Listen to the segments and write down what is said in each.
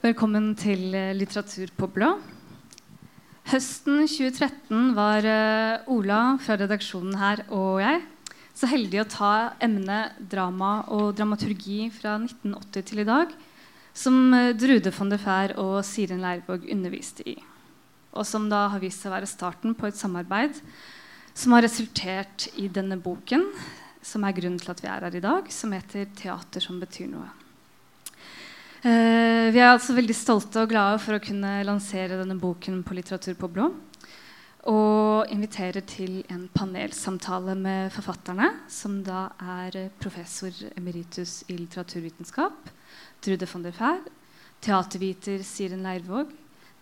Velkommen til eh, Litteratur på blå. Høsten 2013 var eh, Ola fra redaksjonen her og jeg så heldige å ta emnet drama og dramaturgi fra 1980 til i dag, som eh, Drude von der Fær og Siren Leirvåg underviste i. Og som da har vist seg å være starten på et samarbeid som har resultert i denne boken, som er grunnen til at vi er her i dag, som heter 'Teater som betyr noe'. Uh, vi er altså veldig stolte og glade for å kunne lansere denne boken på Litteratur på blå. Og inviterer til en panelsamtale med forfatterne, som da er professor emeritus i litteraturvitenskap, Trude von der Fær, teaterviter Siren Leirvåg,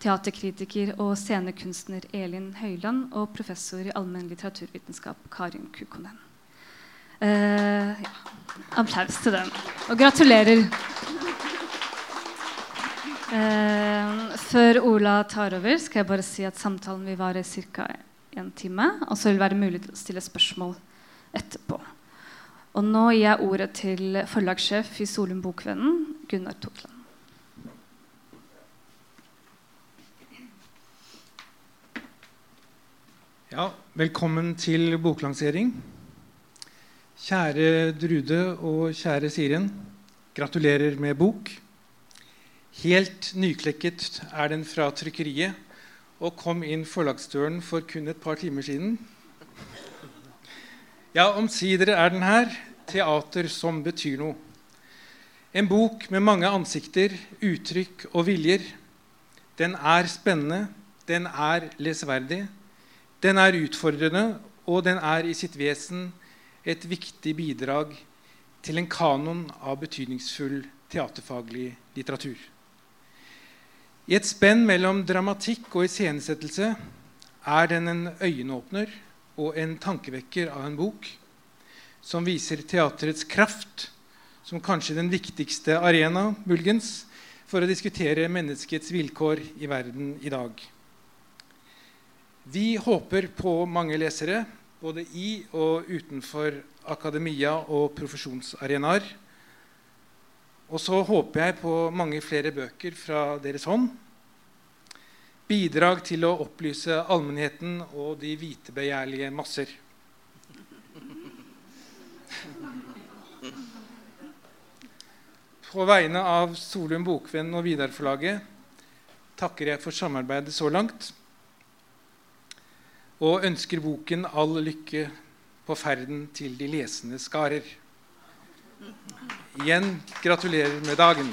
teaterkritiker og scenekunstner Elin Høyland og professor i allmenn litteraturvitenskap Karin Kukonen. Eh, ja. Applaus til den. Og gratulerer. Eh, før Ola tar over, skal jeg bare si at samtalen vil vare ca. en time. Og så vil det være mulig å stille spørsmål etterpå. Og nå gir jeg ordet til forlagssjef i Solum Bokvennen, Gunnar Totland. Ja, velkommen til boklansering. Kjære Drude og kjære Siren. Gratulerer med bok. Helt nyklekket er den fra trykkeriet og kom inn forlagsdøren for kun et par timer siden. Ja, omsider er den her. Teater som betyr noe. En bok med mange ansikter, uttrykk og viljer. Den er spennende, den er lesverdig, den er utfordrende, og den er i sitt vesen et viktig bidrag til en kanon av betydningsfull teaterfaglig litteratur. I et spenn mellom dramatikk og iscenesettelse er den en øyenåpner og en tankevekker av en bok som viser teaterets kraft som kanskje den viktigste arena muligens, for å diskutere menneskets vilkår i verden i dag. Vi håper på mange lesere, både i og utenfor akademia og profesjonsarenaer. Og så håper jeg på mange flere bøker fra deres hånd. Bidrag til å opplyse allmennheten og de hvitebegjærlige masser. På vegne av Solum Bokvenn og Vidar-forlaget takker jeg for samarbeidet så langt. Og ønsker boken all lykke på ferden til de lesende skarer. Igjen gratulerer med dagen.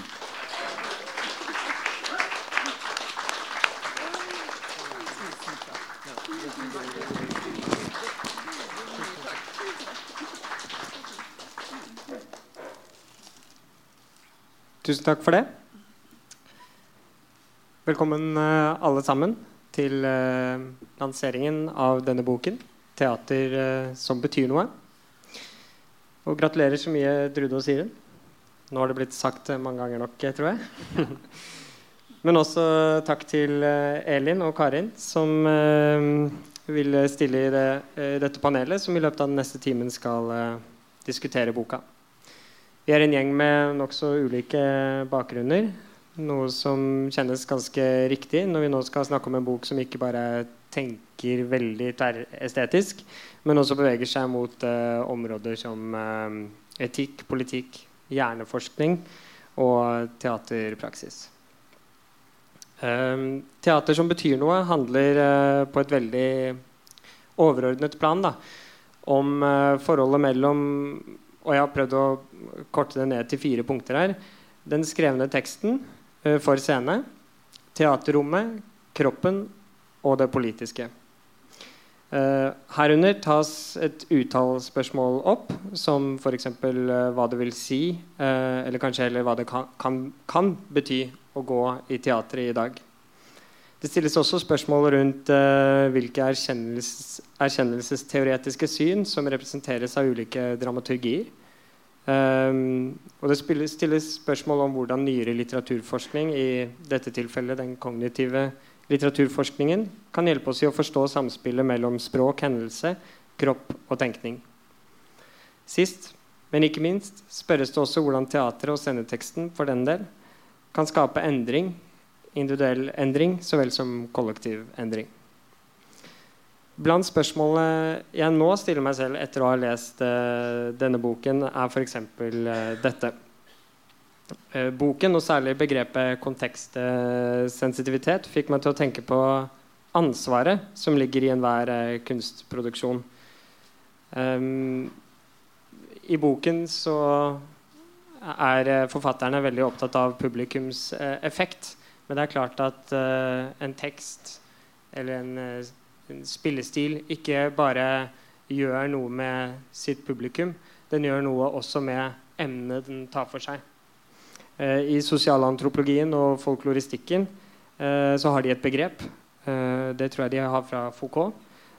Tusen takk for det. Velkommen eh, alle sammen til eh, lanseringen av denne boken, 'Teater eh, som betyr noe'. Og gratulerer så mye, Drude og Siren. Nå har det blitt sagt mange ganger nok, tror jeg. Men også takk til Elin og Karin, som vil stille i det, i dette panelet, som i løpet av den neste timen skal diskutere boka. Vi er en gjeng med nokså ulike bakgrunner. Noe som kjennes ganske riktig når vi nå skal snakke om en bok som ikke bare tenker veldig tverrestetisk, men også beveger seg mot områder som etikk, politikk, hjerneforskning og teaterpraksis. Um, teater som betyr noe, handler uh, på et veldig overordnet plan da, om uh, forholdet mellom Og jeg har prøvd å korte det ned til fire punkter her. Den skrevne teksten uh, for scene, teaterrommet, kroppen og det politiske. Uh, herunder tas et utall spørsmål opp, som f.eks. Uh, hva det vil si, eller kanskje heller hva det kan, kan, kan, bety å gå i teatret i dag. Det stilles også spørsmål rundt uh, hvilke erkjennelses, erkjennelsesteoretiske syn som representeres av ulike dramaturgier. Um, og det stilles spørsmål om hvordan nyere litteraturforskning, i dette tilfellet den kognitive litteraturforskningen kan hjelpe oss i å forstå samspillet mellom språk, hendelse, kropp og tenkning. Sist, men ikke minst, spørres det også hvordan teatret og sceneteksten for den del kan skape endring, individuell endring så vel som kollektiv endring. Blant spørsmålene jeg nå stiller meg selv etter å ha lest uh, denne boken, er f.eks. Uh, dette. Uh, boken, og særlig begrepet kontekstsensitivitet, fikk meg til å tenke på ansvaret som ligger i enhver kunstproduksjon. Um, I boken så er forfatterne veldig opptatt av publikums effekt. Men det er klart at en tekst eller en spillestil ikke bare gjør noe med sitt publikum, den gjør noe også med emnene den tar for seg. Eh, I sosialantropologien og folkloristikken eh, så har de et begrep. Eh, det tror jeg de har fra Foucault.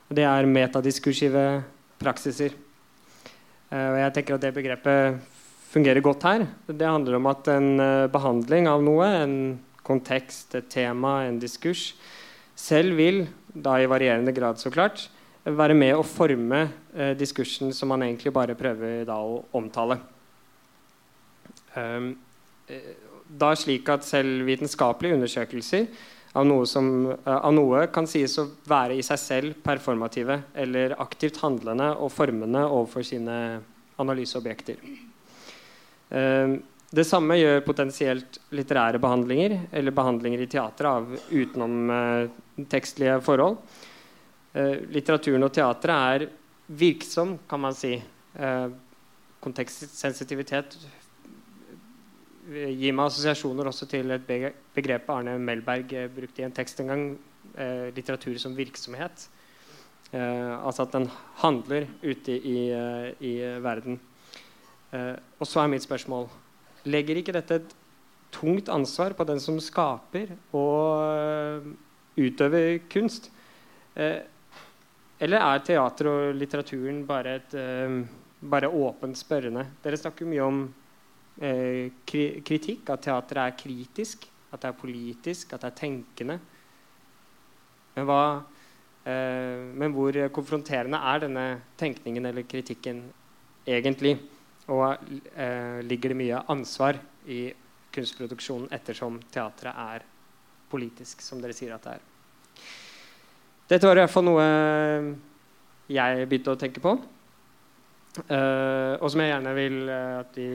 Det er metadiskursive praksiser. Og jeg tenker at det begrepet fungerer godt her. Det handler om at en eh, behandling av noe, en kontekst, et tema, en diskurs, selv vil da i varierende grad, så klart, være med å forme eh, diskursen som man egentlig bare prøver da å omtale. Um, da slik at selv vitenskapelige undersøkelser av noe, som, uh, av noe, kan sies å være i seg selv performative eller aktivt handlende og formende overfor sine analyseobjekter. Um, det samme gjør potensielt litterære behandlinger eller behandlinger i teatret av utenomtekstlige forhold. Eh, litteraturen og teatret er virksom, kan man si. Eh, kontekstsensitivitet gir meg assosiasjoner også til et begrep Arne Melberg eh, brukte i en tekst en gang. Eh, litteratur som virksomhet. Eh, altså at den handler ute i, eh, i verden. og så er mitt spørsmål Legger ikke dette et tungt ansvar på den som skaper og utøver kunst? Eh, eller er teater og litteraturen bare, et, eh, bare åpent spørrende? Dere snakker mye om eh, kritikk, at teateret er kritisk, at det er politisk, at det er tenkende. Men, hva, men hvor konfronterende er denne tenkningen eller kritikken egentlig? Og eh, ligger det mye ansvar i kunstproduksjonen ettersom teatret er politisk, som dere sier at det er. Dette var i hvert fall noe jeg begynte å tenke på. Uh, og som jeg gjerne vil uh, at vi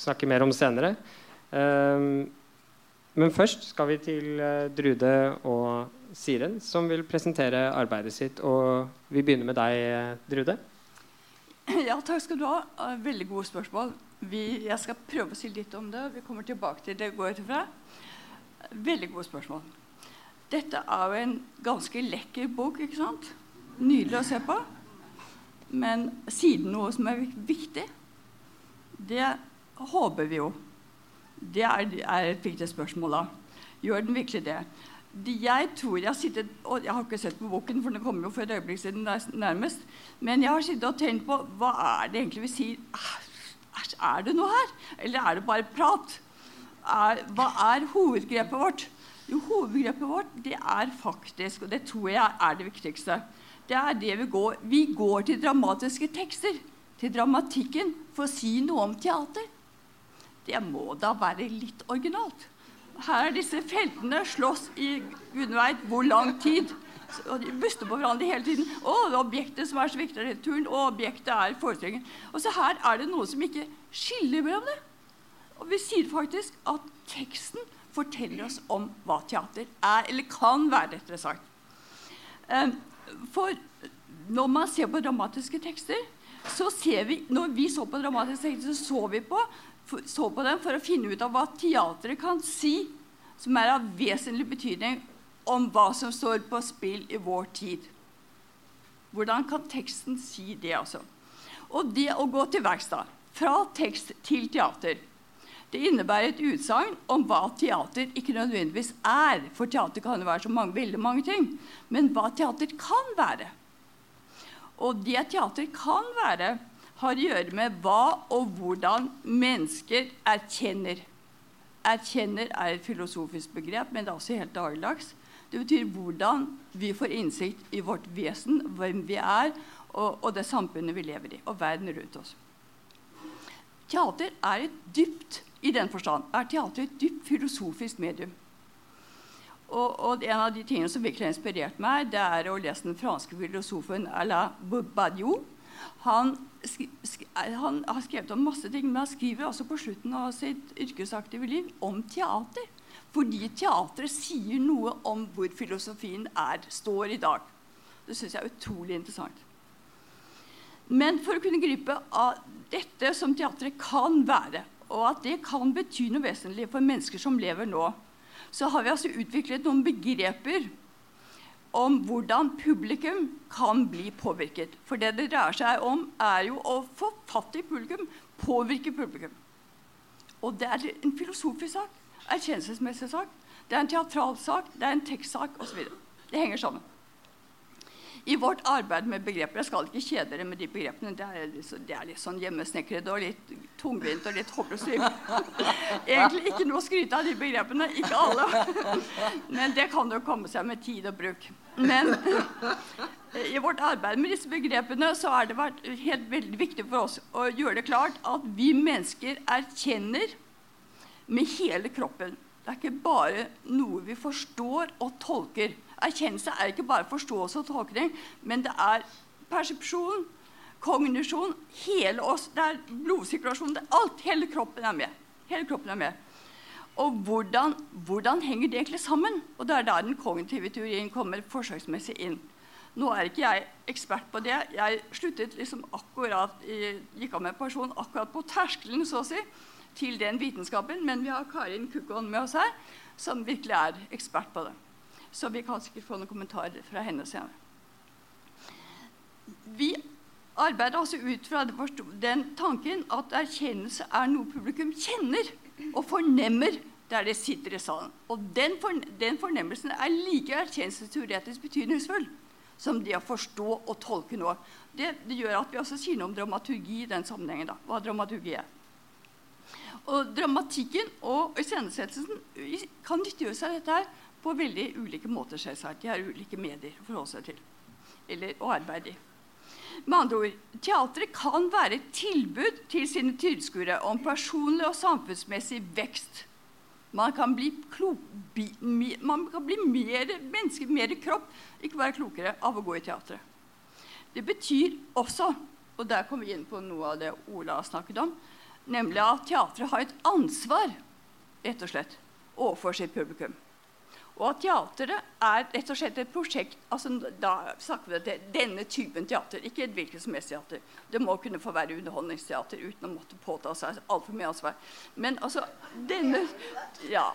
snakker mer om senere. Uh, men først skal vi til Drude og Siren, som vil presentere arbeidet sitt. Og vi begynner med deg, Drude. Ja, takk skal du ha. Eh, veldig gode spørsmål. Vi, jeg skal prøve å si litt om det. Vi kommer tilbake til det. går etter Veldig gode spørsmål. Dette er jo en ganske lekker bok. ikke sant? Nydelig å se på. Men siden noe som er viktig, det håper vi jo. Det er, er et viktig spørsmål da. Gjør den virkelig det? Jeg tror jeg har sittet og Jeg har ikke sett på boken, for den kommer jo for et øyeblikk siden nærmest. Men jeg har sittet og tenkt på hva er det egentlig vi sier Er det noe her? Eller er det bare prat? Er, hva er hovedgrepet vårt? Jo, hovedgrepet vårt det er faktisk, og det tror jeg er det viktigste det er det Vi går Vi går til dramatiske tekster, til dramatikken, for å si noe om teater. Det må da være litt originalt her er disse feltene slåss i gudene veit hvor lang tid. Og de buster på hverandre hele tiden. Å, det er objektet som er så viktig i turen, og objektet er forestillingen. Og så her er det noe som ikke skiller mellom det. Og vi sier faktisk at teksten forteller oss om hva teater er, eller kan være, rettere sagt. Ehm, for når man ser på dramatiske tekster, så ser vi Når vi så på dramatiske tekster, så så vi på så på dem for å finne ut av hva teatret kan si, som er av vesentlig betydning om hva som står på spill i vår tid. Hvordan kan teksten si det, altså? Og det å gå til verks, fra tekst til teater, det innebærer et utsagn om hva teater ikke nødvendigvis er. For teater kan jo være så mange, veldig mange ting. Men hva teater kan være. Og det teater kan være, har å gjøre med hva og hvordan mennesker erkjenner. Erkjenner er et filosofisk begrep, men det er også helt dagligdags. Det betyr hvordan vi får innsikt i vårt vesen, hvem vi er, og, og det samfunnet vi lever i, og verden rundt oss. teater er et dypt i den forstand, er teater et dypt filosofisk medium. Og, og, en av de tingene som virkelig har inspirert meg, det er å lese den franske filosofen Alain Badiou. Han, han, har skrevet om masse ting, men han skriver også på slutten av sitt yrkesaktive liv om teater. Fordi teatret sier noe om hvor filosofien er, står i dag. Det syns jeg er utrolig interessant. Men for å kunne gripe av dette som teatret kan være, og at det kan bety noe vesentlig for mennesker som lever nå, så har vi altså utviklet noen begreper om hvordan publikum kan bli påvirket. For det det dreier seg om, er jo å få fatt i publikum, påvirke publikum. Og det er en filosofisk sak, erkjennelsesmessig sak, det er en teatral sak, det er en tekstsak osv. Det henger sammen i vårt arbeid med begreper Jeg skal ikke kjede dere med de begrepene. Det er, det er litt sånn hjemmesnekrede og litt tungvint og litt håpløst. Egentlig ikke noe å skryte av de begrepene. Ikke alle. Men det kan jo komme seg med tid og bruk. Men i vårt arbeid med disse begrepene så har det vært helt veldig viktig for oss å gjøre det klart at vi mennesker erkjenner med hele kroppen. Det er ikke bare noe vi forstår og tolker. Erkjennelse er ikke bare forståelse og tolkning, men det er persepsjon, kognisjon, hele oss. Det er blodsirkulasjon. Det er alt. Hele kroppen er med. Hele kroppen er med. Og hvordan, hvordan, henger det egentlig sammen? Og Det er der den kognitive teorien kommer forsøksmessig inn. Nå er ikke jeg ekspert på det. Jeg sluttet liksom akkurat, gikk av med pensjon akkurat på terskelen så å si, til den vitenskapen. Men vi har Karin Kukon med oss her, som virkelig er ekspert på det. Så vi kan sikkert få noen kommentarer fra henne senere. Vi arbeider altså ut fra den tanken at erkjennelse er noe publikum kjenner og fornemmer der de sitter i salen. Og den, den fornemmelsen er like erkjennelsesteoretisk betydningsfull som det å forstå og tolke noe. Det, det, gjør at vi også sier noe om dramaturgi i den sammenhengen. Da, hva dramaturgi er. Og Dramatikken og iscenesettelsen kan nyttiggjøre seg dette her på veldig ulike måter. selvsagt. De har ulike medier å forholde seg til eller å arbeide i. Med andre ord, Teatret kan være et tilbud til sine tilskuere om personlig og samfunnsmessig vekst. Man kan bli, klok, man kan bli mer menneske, mer kropp, ikke bare klokere, av å gå i teatret. Det betyr også, og der kommer vi inn på noe av det Ola snakket om, nemlig at teatret har et ansvar rett og slett, overfor sitt publikum. Og at teateret er rett og slett et prosjekt altså Da snakker vi om denne typen teater, ikke et hvilket som helst teater. Det må kunne få være underholdningsteater uten å måtte påta seg altfor mye ansvar. Men altså denne Ja,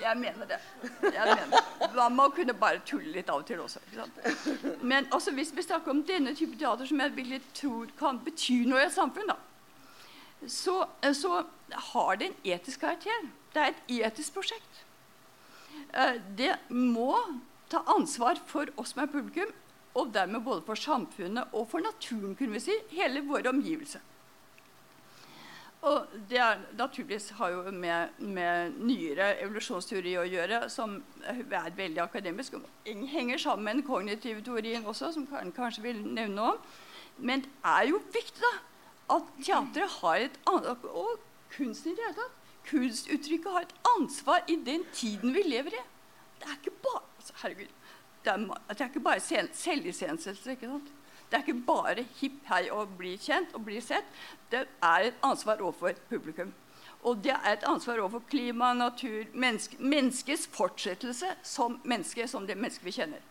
jeg mener det. Jeg mener. Man må kunne bare tulle litt av og til også. Men altså, hvis vi snakker om denne type teater, som jeg virkelig tror kan bety noe i et samfunn, da, så, så har det en etisk karakter. Det er et etisk prosjekt. Eh, det må ta ansvar for oss som er publikum, og dermed både for samfunnet og for naturen, kunne vi si, hele vår omgivelse. Og det er, naturligvis har jo med, med, nyere evolusjonsteori å gjøre, som er veldig akademisk. og Henger sammen med den kognitive teorien også, som Karen kanskje vil nevne om. Men det er jo viktig da, at teatret har et annet, og kunsten i det hele tatt kunstuttrykket har et ansvar i den tiden vi lever i. Det er ikke bare altså, herregud, det er, det er ikke bare selviscenesettelse. Det er ikke bare hipp hei å bli kjent og bli sett. Det er et ansvar overfor publikum. Og det er et ansvar overfor klima, natur, menneske, menneskets fortsettelse som menneske, som det mennesket vi kjenner.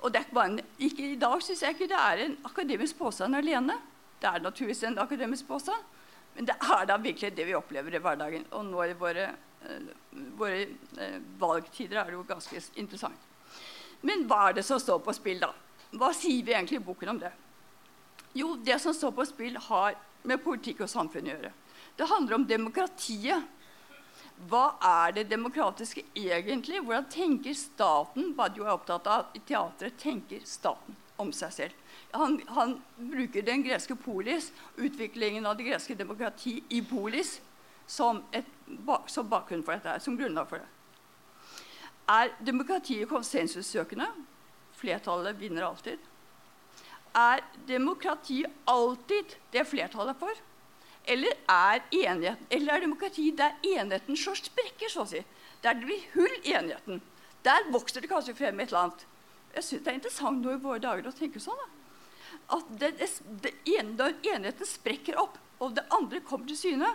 Og det er ikke bare en, ikke, I dag syns jeg ikke det er en akademisk påstand alene. Det er naturligvis en akademisk påstand. Men det er da virkelig det vi opplever i hverdagen. Og nå i våre, uh, våre uh, valgtider er det jo ganske interessant. Men hva er det som står på spill, da? Hva sier vi egentlig i boken om det? Jo, det som står på spill, har med politikk og samfunn å gjøre. Det handler om demokratiet. Hva er det demokratiske egentlig? Hvordan tenker staten? Badjo er opptatt av i teatret tenker staten om seg selv han, han, bruker den greske polis, utviklingen av det greske demokrati i polis, som, et, som bakgrunn for dette, som grunnlag for det. Er demokratiet konsensussøkende? Flertallet vinner alltid. Er demokrati alltid det flertallet er for? Eller er, enigheten, eller er demokrati der enigheten slår sprekker, så å si? Der det blir hull i enigheten. Der vokser det kanskje frem et eller annet. Jeg synes Det er interessant nå i våre dager å tenke sånn. Da. At det, det, ene, enheten sprekker opp, og det andre kommer til syne.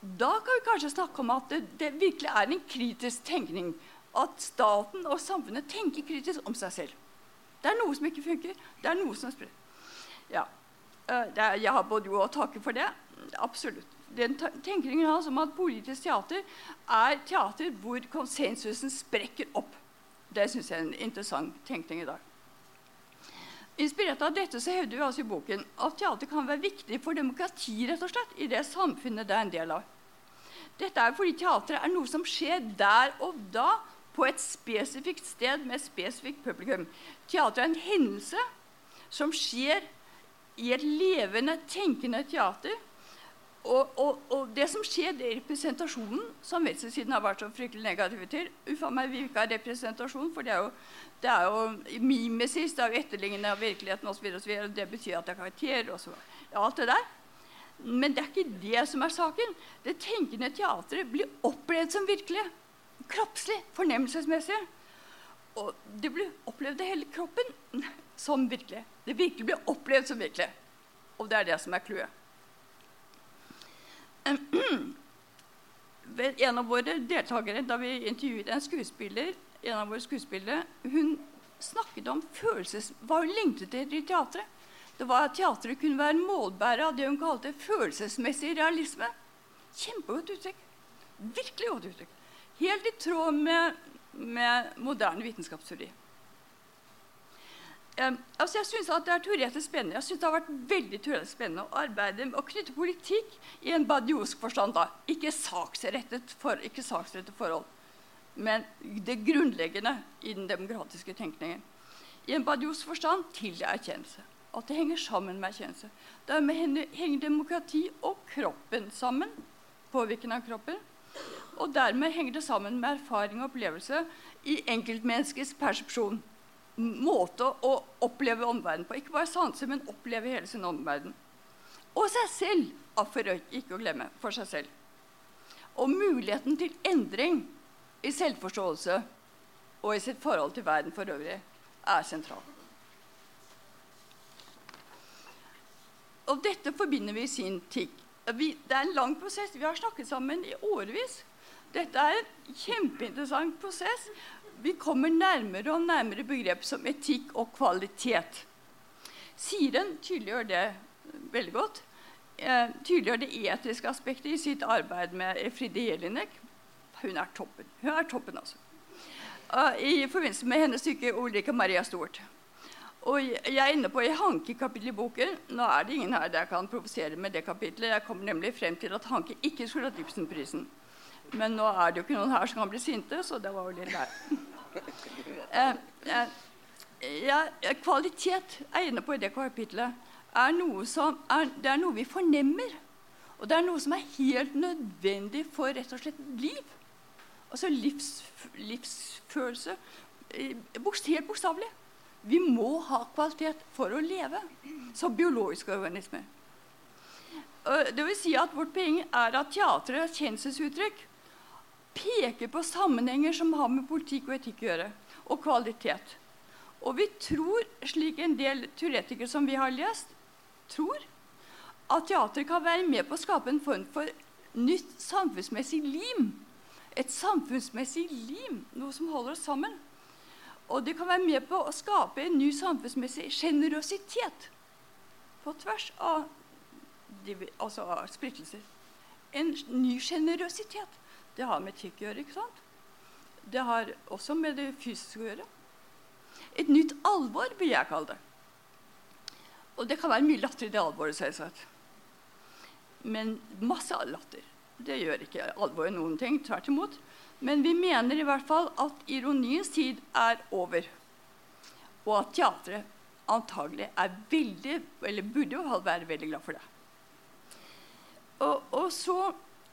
Da kan vi kanskje snakke om at det, det virkelig er en kritisk tenkning. At staten og samfunnet tenker kritisk om seg selv. Det er noe som ikke funker. Det er noe som sprer. Ja. Eh, er, jeg har både jo å takke for det. Absolutt. Den tenkningen hans om at politisk teater er teater hvor konsensusen sprekker opp. Det syns jeg er en interessant tenkning i dag. Inspirert av dette så hevder vi altså i boken at teater kan være viktig for demokrati rett og slett, i det samfunnet det er en del av. Dette er fordi teatret er noe som skjer der og da, på et spesifikt sted med et spesifikt publikum. Teater er en hendelse som skjer i et levende, tenkende teater. Og, og, og, det som skjer, det er representasjonen, som venstresiden har vært så fryktelig negative til. Uffa meg vi ikke har representasjon, for det er jo, det er jo mimesis, det er jo etterlignende av virkeligheten osv. Det betyr at det er karakterer og så, alt det der. Men det er ikke det som er saken. Det tenkende teatret blir opplevd som virkelig. Kroppslig, fornemmelsesmessig. Og det blir opplevd av hele kroppen som virkelig. Det virkelig blir opplevd som virkelig. Og det er det som er clouet. En av våre deltakere, da vi intervjuet en skuespiller, en av våre skuespillere, hun snakket om følelses... hva hun lengtet etter i teatret. Det var at Teatret kunne være målbærer av det hun kalte følelsesmessig realisme. Kjempegodt uttrykk. Virkelig godt uttrykk. Helt i tråd med, med moderne vitenskapsteori. Um, altså jeg synes at Det er spennende Jeg synes det har vært veldig teoretisk spennende å arbeide med å knytte politikk i en badiosk forstand. da. Ikke saksrettet, for, ikke saksrettet forhold, men det grunnleggende i den demokratiske tenkningen. I en badiosk forstand til erkjennelse. At det henger sammen med erkjennelse. Dermed henger demokrati og kroppen sammen. Påvirkning av kroppen. Og dermed henger det sammen med erfaring og opplevelse i enkeltmenneskets persepsjon måte å oppleve omverdenen på. Ikke bare sanse, men oppleve hele sin omverden. Og seg selv, for ikke å glemme. For seg selv. Og muligheten til endring i selvforståelse og i sitt forhold til verden for øvrig er sentral. Og dette forbinder vi i sin tid. Det er en lang prosess. Vi har snakket sammen i årevis. Dette er en kjempeinteressant prosess vi kommer nærmere og nærmere begrep som etikk og kvalitet. Siren tydeliggjør det veldig godt. Eh, tydeliggjør det etiske aspektet i sitt arbeid med Fride Jelinek. Hun er toppen. Hun er toppen altså. Uh, I forbindelse med hennes stykke 'Ulrikke Maria Stort'. Og Jeg er inne på i Hanke-kapittelet i boken. Nå er det ingen her der jeg kan provosere med det kapitlet. Jeg kommer nemlig frem til at Hanke ikke skulle hatt Ibsenprisen. Men nå er det jo ikke noen her som kan bli sinte, så det var jo litt leit. Eh, eh, ja, kvalitet er inne på i det kapitlet. Er som, er, det er noe vi fornemmer. Og det er noe som er helt nødvendig for rett og slett liv. Altså livs, livsfølelse. Eh, helt bokstavelig. Vi må ha kvalitet for å leve som biologiske organismer. Det vil si at Vårt poeng er at teatret er kjenselsuttrykk peker på sammenhenger som har med politikk og etikk å gjøre, og kvalitet. Og vi tror, slik en del teoretikere som vi har lest, tror at teater kan være med på å skape en form for nytt samfunnsmessig lim. Et samfunnsmessig lim, noe som holder oss sammen. Og det kan være med på å skape en ny samfunnsmessig sjenerøsitet på tvers av, altså splittelser. En ny sjenerøsitet. Det har med etikk å gjøre. ikke sant? Det har også med det fysiske å gjøre. Et nytt alvor, vil jeg kalle det. Og det kan være mye latter i det alvoret, selvsagt. Men masse latter. Det gjør ikke alvoret noen ting. Tvert imot. Men vi mener i hvert fall at ironiens tid er over. Og at teatret antagelig er veldig, eller burde være veldig glad for det. Og, og så,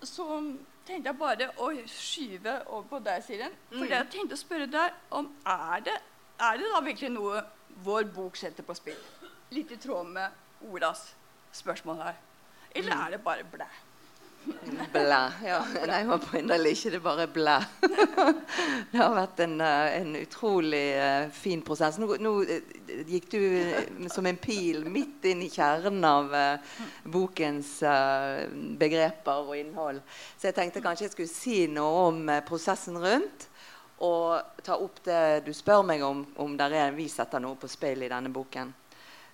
så tenkte jeg bare å skyve over på deg, Siren. For mm. jeg tenkte å spørre deg om er det, er det da virkelig noe vår bok setter på spill? Litt i tråd med Olas spørsmål her. Eller er det bare blæ? Blæ. Ja. Nei, jeg håper inderlig ikke det bare blæ. det har vært en, eh, en utrolig uh, fin prosess. Nå, nå uh, gikk du som en pil midt inn i kjernen av bokens begreper og innhold. Så jeg tenkte kanskje jeg skulle si noe om prosessen rundt. Og ta opp det du spør meg om, om der er, vi setter noe på spill i denne boken.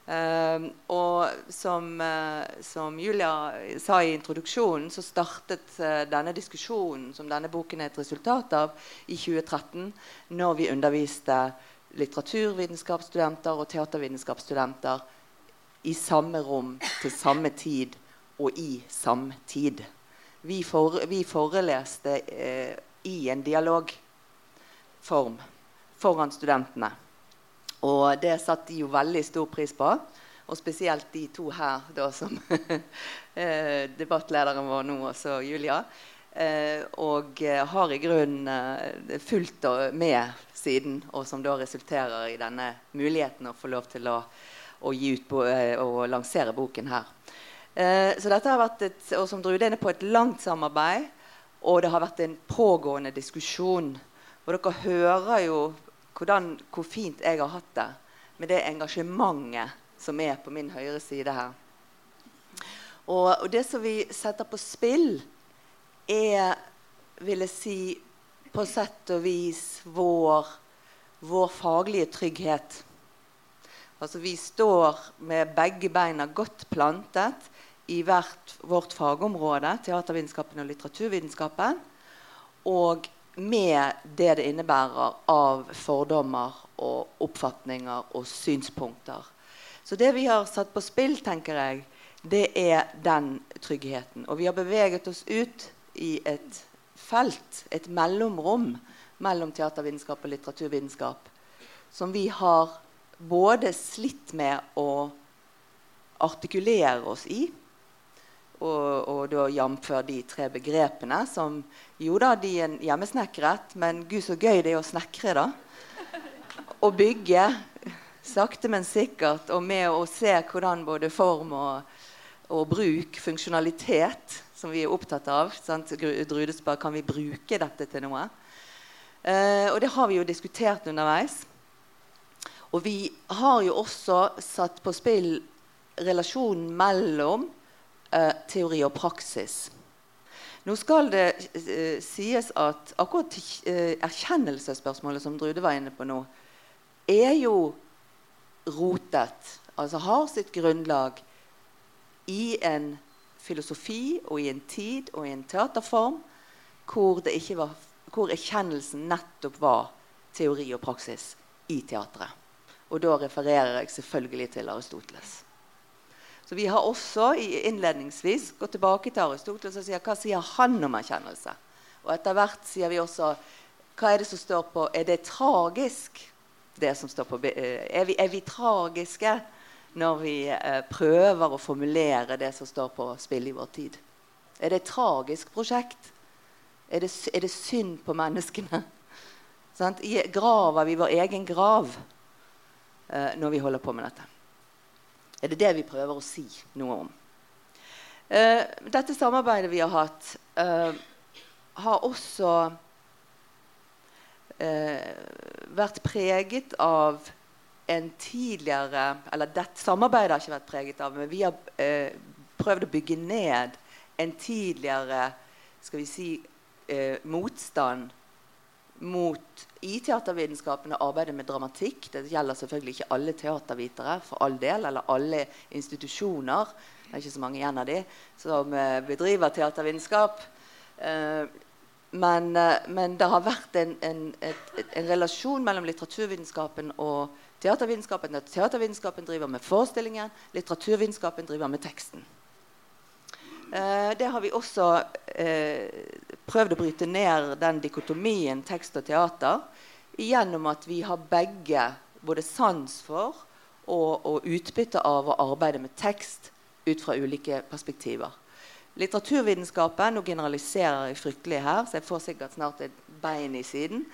Uh, og som, uh, som, Julia sa i introduksjonen, så startet uh, denne diskusjonen som denne boken er et resultat av, i 2013, når vi underviste litteraturvitenskapsstudenter og teatervitenskapsstudenter i samme rom til samme tid og i samtid. Vi, for, vi foreleste uh, i en dialogform foran studentene. Og det satte de jo veldig stor pris på. Og spesielt de to her, da, som eh, debattlederen vår nå, også Julia. Eh, og eh, har i grunnen fulgt med siden, og som da resulterer i denne muligheten å få lov til å, å gi ut og lansere boken her. Så dette har vært et, og som Drude er på et langt samarbeid, og det har vært en pågående diskusjon. Og dere hører jo hvordan, hvor fint jeg har hatt det med det engasjementet som er på min høyre side her. Og, og det som vi setter på spill, er, vil jeg si, på sett og vis vår, vår faglige trygghet. Altså Vi står med begge beina godt plantet i hvert vårt fagområde, teatervitenskapen og litteraturvitenskapen. Og med det det innebærer av fordommer og oppfatninger og synspunkter. Så det vi har satt på spill, tenker jeg, det er den tryggheten. Og vi har beveget oss ut i et felt, et mellomrom mellom teatervitenskap og litteraturvitenskap, som vi har både slitt med å artikulere oss i og, og da jf. de tre begrepene som Jo da, de er hjemmesnekret, men gud så gøy det er å snekre, da. Og bygge. Sakte, men sikkert. Og med å se hvordan både form og, og bruk, funksjonalitet, som vi er opptatt av sant? Drude spør kan vi bruke dette til noe. Eh, og det har vi jo diskutert underveis. Og vi har jo også satt på spill relasjonen mellom eh, teori og praksis. Nå skal det eh, sies at akkurat eh, erkjennelsesspørsmålet som Drude var inne på nå, er jo rotet. Altså har sitt grunnlag i en filosofi og i en tid og i en teaterform hvor, var, hvor erkjennelsen nettopp var teori og praksis i teatret. Og da refererer jeg selvfølgelig til Aristoteles. Så vi har også innledningsvis gått tilbake til Aristoteles og sier hva sier han om erkjennelse. Og etter hvert sier vi også hva er det som står på Er det tragisk, det som står på eh, Er vi, er vi tragiske når vi eh, prøver å formulere det som står på spill i vår tid? Er det et tragisk prosjekt? Er det, er det synd på menneskene? Sånn? Graver vi vår egen grav eh, når vi holder på med dette? Er det det vi prøver å si noe om. Uh, dette samarbeidet vi har hatt, uh, har også uh, vært preget av en tidligere Eller dette samarbeidet har ikke vært preget av, men vi har prøvd å bygge ned en tidligere skal vi si, motstand mot i teatervitenskapene arbeidet med dramatikk. Det gjelder selvfølgelig ikke alle teatervitere for all del, eller alle institusjoner. Det er ikke så mange igjen av de som uh, bedriver teatervitenskap. Uh, men, uh, men, det har vært en, en, et, en, relasjon mellom litteraturvitenskapen og teatervitenskapen. Teatervitenskapen driver med forestillingen, litteraturvitenskapen driver med teksten. Eh, det har vi også eh, prøvd å bryte ned den dikotomien tekst og teater gjennom at vi har begge både sans for og, og utbytte av å arbeide med tekst ut fra ulike perspektiver. Litteraturvitenskapen Nå generaliserer jeg fryktelig her, så jeg får sikkert snart et bein i siden.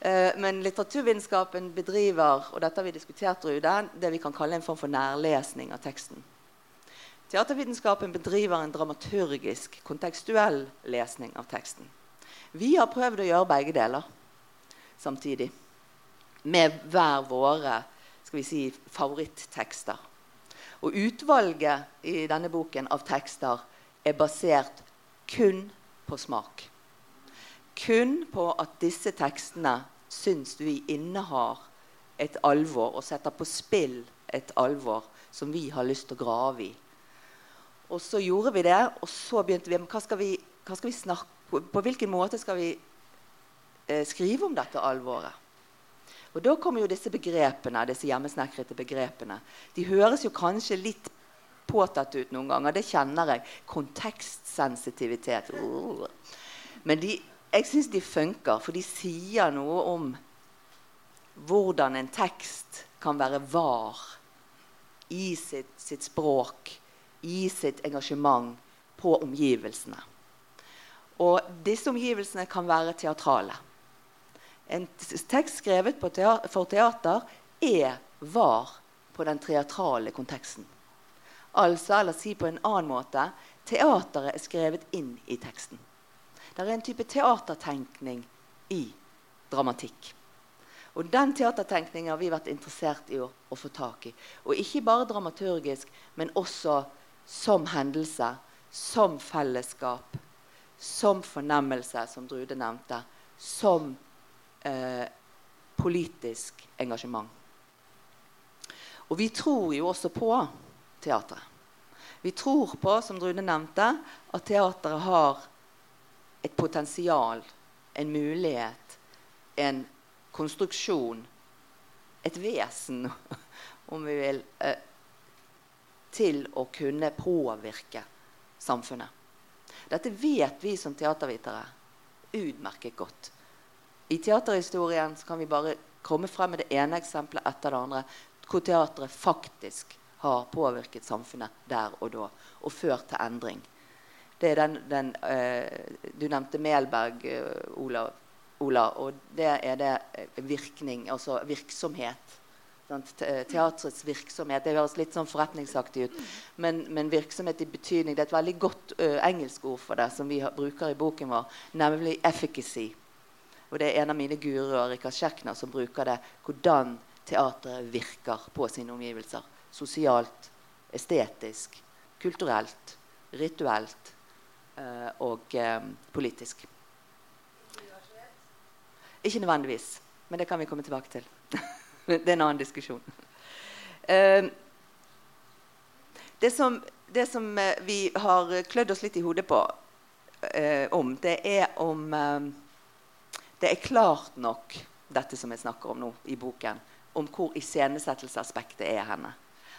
Eh, men litteraturvitenskapen bedriver og dette har vi diskutert, Rude, det vi kan kalle en form for nærlesning av teksten. Teatervitenskapen bedriver en dramaturgisk, kontekstuell lesning av teksten. Vi har prøvd å gjøre begge deler samtidig. Med hver våre skal vi si, favorittekster. Og utvalget i denne boken av tekster er basert kun på smak. Kun på at disse tekstene syns vi innehar et alvor og setter på spill et alvor som vi har lyst til å grave i. Og så gjorde vi det, og så begynte vi hva skal vi, hva skal vi snakke på, hvilken måte skal vi eh, skrive om dette alvoret? Og Da kommer jo disse begrepene, disse hjemmesnekrete begrepene. De høres jo kanskje litt påtatt ut noen ganger. Det kjenner jeg. Kontekstsensitivitet. Men de, jeg syns de funker, for de sier noe om hvordan en tekst kan være var i sitt, sitt språk, i sitt engasjement på omgivelsene. Og disse omgivelsene kan være teatrale. En tekst skrevet teater, for teater er var på den teatrale konteksten. Altså, eller si på en annen måte teateret er skrevet inn i teksten. Det er en type teatertenkning i dramatikk. Og Den teatertenkningen har vi vært interessert i å, å, få tak i. Og ikke bare dramaturgisk, men også som hendelse, som fellesskap, som fornemmelse, som Drude nevnte, som eh, politisk engasjement. Og vi tror jo også på teatret. Vi tror på, som Drude nevnte, at teatret har et potensial, en mulighet, en konstruksjon, et vesen, om vi vil, eh, til å kunne påvirke samfunnet. Dette vet vi som teatervitere utmerket godt. I teaterhistorien kan vi bare komme frem med det ene eksempelet etter det andre hvor teatret faktisk har påvirket samfunnet der og da og ført til endring. Det er den, den uh, Du nevnte Melberg, uh, Ola, Ola, og det er det eh, virkning, altså virksomhet Teatrets virksomhet. Det høres litt sånn forretningsaktig ut. Men, men, virksomhet i betydning Det er et veldig godt uh, engelsk ord for det som vi har, bruker i boken vår, nemlig 'efficacy'. Og Det er en av mine guruer, Rikard Scherkner, som bruker det. Hvordan teatret virker på sine omgivelser. Sosialt, estetisk, kulturelt, rituelt uh, og um, politisk. Ikke nødvendigvis, men det kan vi komme tilbake til. det er en annen diskusjon. Uh, det, som, det som, eh, vi har klødd oss litt i hodet på uh, om, det er om uh, det er klart nok, dette som jeg snakker om nå i boken, om hvor iscenesettelsesaspektet er henne.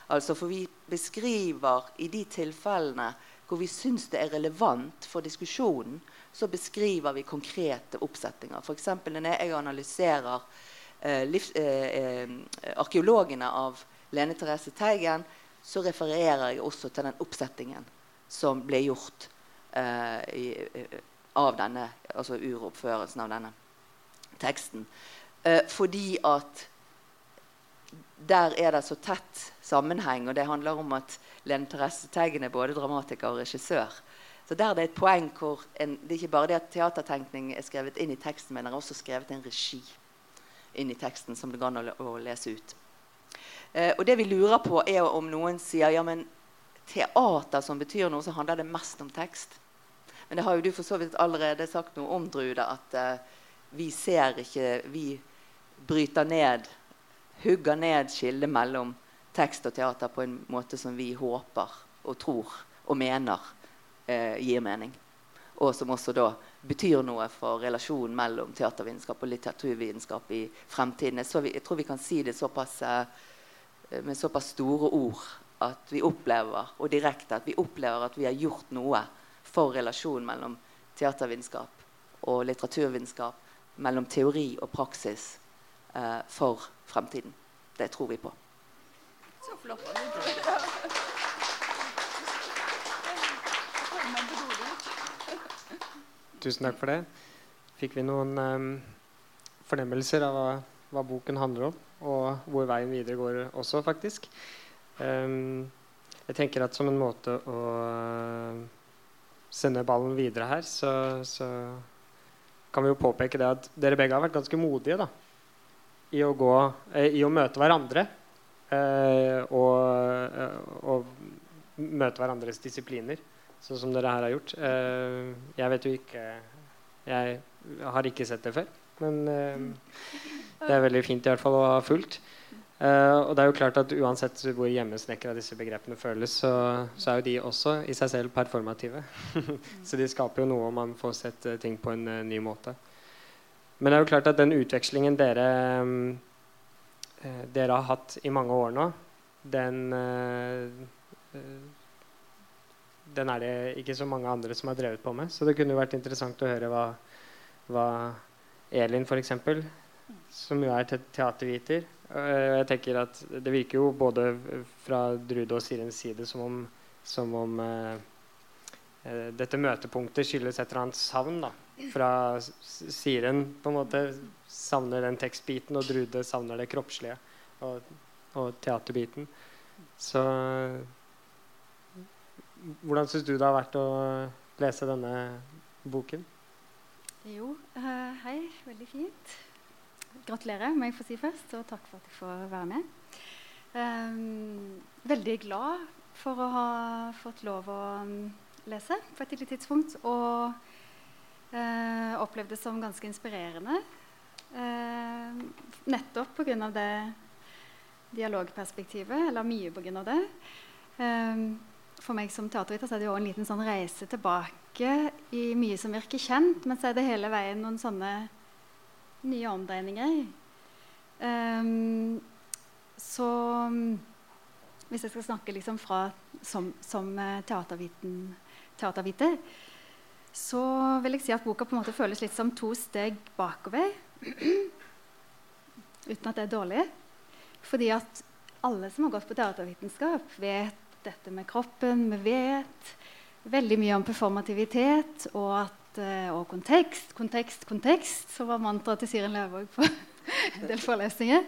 Altså For vi beskriver i de tilfellene hvor vi syns det er relevant for diskusjonen, så beskriver vi konkrete oppsettinger. F.eks. når jeg analyserer Eh, livs, eh, eh, arkeologene av Lene Therese Teigen, så refererer jeg også til den oppsettingen som ble gjort i, av denne, altså uroppførelsen av denne teksten. fordi at der er det så tett sammenheng, og det handler om at Lene Therese Teigen er både dramatiker og regissør. Så der det er et poeng hvor en, Det er ikke bare det at teatertenkning er skrevet inn i teksten, men det er også skrevet en regi inn i teksten som det går an å, lese ut. Eh, og det vi lurer på, er om noen sier ja, men teater som betyr noe, så handler det mest om tekst. Men det har jo du for så vidt allerede sagt noe om, Drude, at eh, vi ser ikke Vi bryter ned, hugger ned skillet mellom tekst og teater på en måte som vi håper og tror og mener eh, gir mening. Og som også da betyr noe for relasjonen mellom teatervitenskap og litteraturvitenskap i fremtiden. Vi, jeg tror vi kan si det såpass, eh, med såpass store ord at vi opplever og direkte at vi opplever at vi har gjort noe for relasjonen mellom teatervitenskap og litteraturvitenskap, mellom teori og praksis, eh, for fremtiden. Det tror vi på. Så flott. Tusen takk for det. Fikk vi noen um, fornemmelser av hva, hva, boken handler om, og hvor veien videre går også, faktisk. Um, jeg tenker at som en måte å uh, sende ballen videre her, så, så, kan vi jo påpeke det at dere begge har vært ganske modige da, i å, gå, eh, i å møte hverandre eh, og, eh, og, møte hverandres disipliner, sånn som dere her har gjort. Eh, jeg vet jo ikke Jeg har ikke sett det før, men det er veldig fint i hvert fall å ha fulgt. Uh, og det er jo klart at Uansett hvor hjemmesnekra disse begrepene føles, så, så, er jo de også i seg selv performative. så de skaper jo noe om man får sett ting på en ny måte. Men det er jo klart at den utvekslingen dere, dere har hatt i mange år nå, den Den er det ikke så mange andre som har drevet på med. Så det kunne jo vært interessant å høre hva, hva Elin, f.eks., som jo er te teaterviter Eh, jeg tenker at Det virker jo både fra Drude og Sirens side som om, som om eh, dette møtepunktet skyldes et eller annet savn. da Fra Siren på en måte savner den tekstbiten, og Drude savner det kroppslige og, og teaterbiten. Så hvordan syns du det har vært å lese denne boken? Jo, uh, hei. Veldig fint gratulerer, må jeg få si først. Og takk for at jeg får være med. Um, veldig glad for å ha fått lov å um, lese på et tidlig tidspunkt. Og uh, opplevde det som ganske inspirerende. Uh, nettopp pga. det dialogperspektivet, eller mye pga. det. Um, for meg som teaterviter er det jo en liten sånn reise tilbake i mye som virker kjent, men så er det hele veien noen sånne nye omdreininger. Um, så hvis jeg skal snakke liksom fra som, som eh, teaterviter, så vil jeg si at boka på en måte føles litt som to steg bakover. Uten at det er dårlig. Fordi at alle som har gått på teatervitenskap, vet dette med kroppen. Vi vet veldig mye om performativitet, og at Eh, og kontekst, kontekst, kontekst, som var mantraet til Siren Løvåg på en del forelesninger.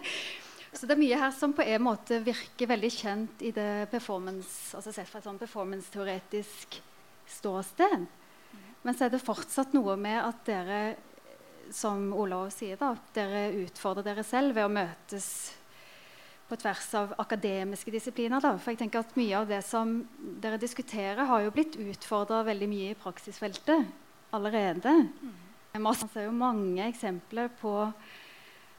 Så det er mye her som på en måte virker veldig kjent i det performance, altså sett fra et sånn performance-teoretisk ståsted. Men så er det fortsatt noe med at dere, som Olav sier, da, dere utfordrer dere selv ved å møtes på tvers av akademiske disipliner. Da. For jeg tenker at Mye av det som dere diskuterer, har jo blitt utfordra veldig mye i praksisfeltet allerede. Mm. Man ser jo mange eksempler på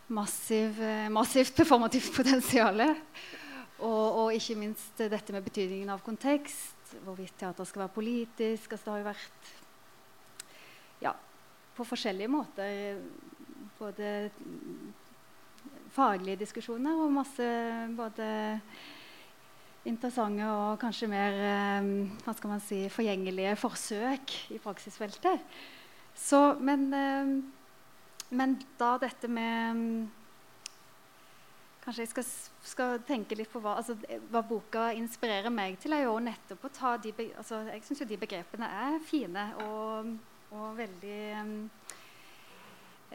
massiv, eh, massivt performativt potensial. Og, og, ikke minst dette med betydningen av kontekst, hvorvidt teater skal være politisk. Altså det har jo vært ja, på forskjellige måter både faglige diskusjoner og masse både interessante og kanskje mer eh, hva skal man si, forgjengelige forsøk i praksisfeltet. Så, men, eh, men, da dette med Kanskje jeg skal, skal, tenke litt på hva, altså, hva, boka inspirerer meg til, er jo nettopp å ta de altså, Jeg syns jo de begrepene er fine og, og veldig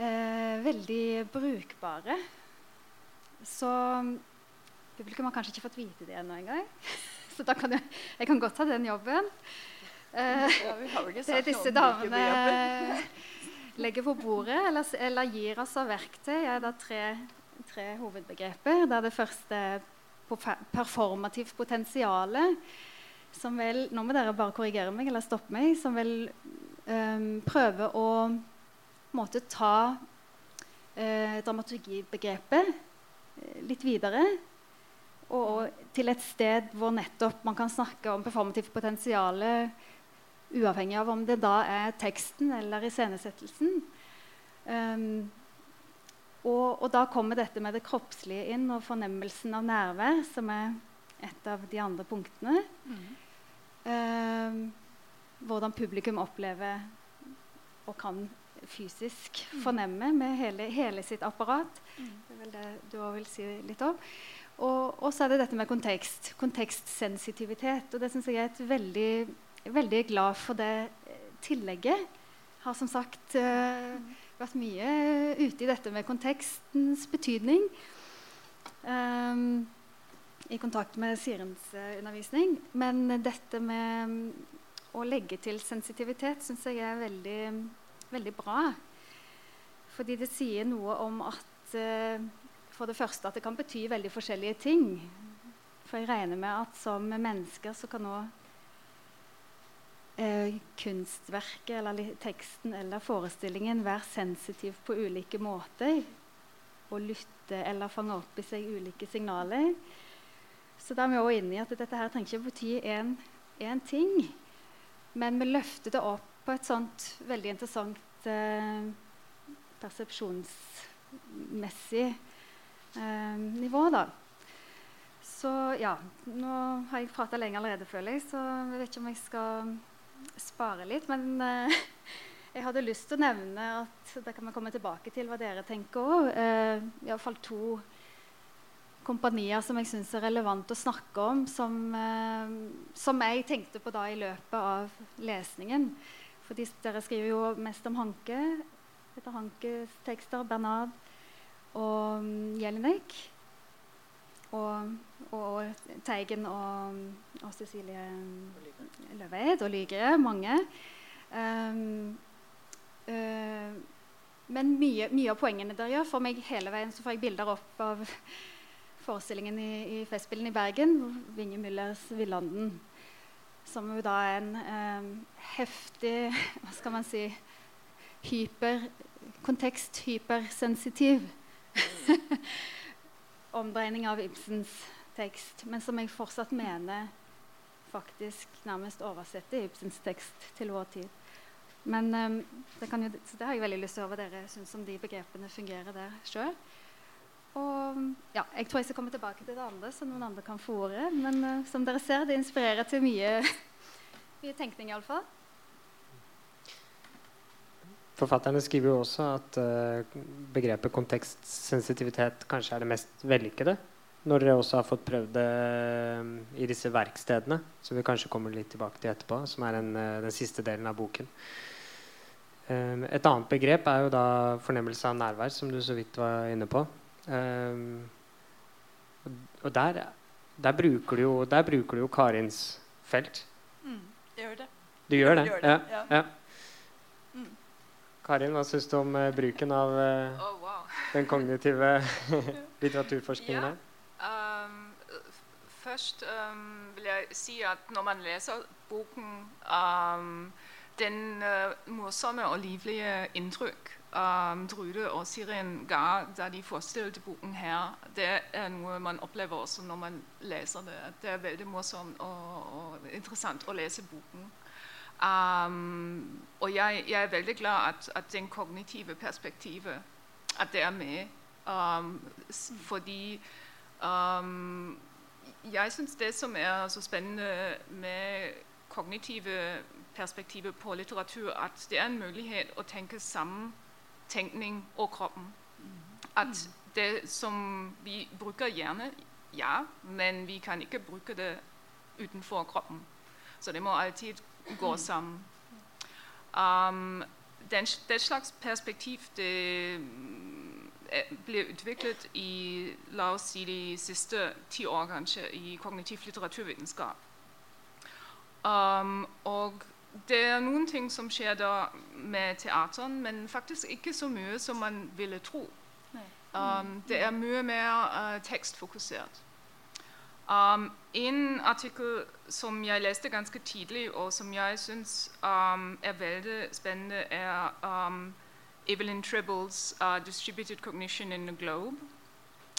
eh, Veldig brukbare. Så Publikum har kanskje ikke fått vite det ennå engang. Så da kan jeg, jeg kan godt ta den jobben. Ja, det disse damene legger på bordet, eller, eller, gir oss av verktøy, er da tre, tre hovedbegreper. Det er det første performativt potensial, som vel Nå må dere bare korrigere meg eller stoppe meg. Som vel um, prøver å måte, ta uh, dramaturgibegrepet litt videre og til et sted hvor nettopp man kan snakke om performativt potensial uavhengig av om det da er teksten eller iscenesettelsen. Um, og, og, da kommer dette med det kroppslige inn, og fornemmelsen av nærvær, som er et av de andre punktene. Mm. Um, hvordan publikum opplever og kan fysisk mm. fornemme med hele, hele sitt apparat. Mm. Det er vel det du òg vil si litt om. Og, og, så er det dette med kontekst. Kontekstsensitivitet. Og det syns jeg er et veldig, veldig glad for det eh, tillegget. Har som sagt uh, vært mye ute i dette med kontekstens betydning. Um, i kontakt med Sirens uh, undervisning. Men dette med um, å legge til sensitivitet syns jeg er veldig, veldig bra. Fordi det sier noe om at uh, for det første at det kan bety veldig forskjellige ting. For jeg regner med at som mennesker så kan òg eh, kunstverket eller teksten eller forestillingen være sensitiv på ulike måter. Og lytte eller fange opp i seg ulike signaler. Så da er vi også inne i at dette her trenger ikke bety én ting. Men vi løfter det opp på et sånt veldig interessant eh, persepsjonsmessig eh, nivå. da. Så ja, nå har jeg prata lenge allerede, føler jeg, så jeg vet ikke om jeg skal spare litt. Men eh, jeg hadde lyst til å nevne at det kan vi komme tilbake til hva dere tenker òg. Eh, Iallfall to kompanier som jeg syns er relevant å snakke om, som, eh, som, jeg tenkte på da i løpet av lesningen. Fordi dere skriver jo mest om Hanke. Etter Hankes tekster. Bernard og um, Jelinek. Og, og, Teigen og, og Cecilie Løveid og Lygre. Mange. Um, uh, men mye, mye, av poengene dere gjør, for meg hele veien så får jeg bilder opp av forestillingen i, i Festspillene i Bergen, Vinge Müllers 'Villanden', som jo da er en eh, heftig Hva skal man si hyper, kontekst-hypersensitiv omdreining av Ibsens tekst, men som jeg fortsatt mener faktisk nærmest oversetter Ibsens tekst til vår tid. Men eh, det, jo, det, har jeg veldig lyst til å høre hva dere syns om de begrepene fungerer der sjøl. Og ja, jeg tror jeg skal komme tilbake til det andre, så noen andre kan få ordet. Men uh, som dere ser, det inspirerer til mye, mye tenkning, iallfall. Forfatterne skriver jo også at uh, begrepet kontekstsensitivitet kanskje er det mest vellykkede. Når dere også har fått prøvd det uh, i disse verkstedene, som vi kanskje kommer litt tilbake til etterpå, som er en, den siste delen av boken. et annet begrep er jo da fornemmelse av nærvær, som du så vidt var inne på. Og der, der, bruker du jo, der bruker du jo Karins felt. Mm, jeg gjør det. Du gjør det? Gjør det. Ja. ja. Karin, hva syns du om uh, bruken av uh, oh, wow. den kognitive litteraturforskningen? Ja. Um, først um, vil jeg si at når man leser boken um, Den uh, morsomme og livlige inntrykk um, Drude og Sirin ga da de forestilte boken her, det er noe man opplever også når man leser det. Det er veldig morsomt og, og interessant å lese boken. Um, og jeg, jeg, er veldig glad at, at den kognitive perspektivet at det er med. Um, fordi um, jeg syns det som er så spennende med kognitive perspektiver på litteratur, at det er en mulighet å tenke sammen tenkning og kroppen. At det som vi bruker gjerne, ja, men vi kan ikke bruke det utenfor kroppen. Så det må alltid gå sammen. Um, den, det slags perspektiv det øh, ble utviklet i la oss si, de siste ti år kanskje, i kognitiv litteraturvitenskap. Um, og det er noen ting som skjer da med teateren, men faktisk ikke så mye som man ville tro. Um, det er mye mer uh, tekstfokusert. Um, en artikkel som jeg leste ganske tidlig, og som jeg syns um, er veldig spennende, er um, Evelyn Tribbles uh, 'Distributed Cognition in the Globe'.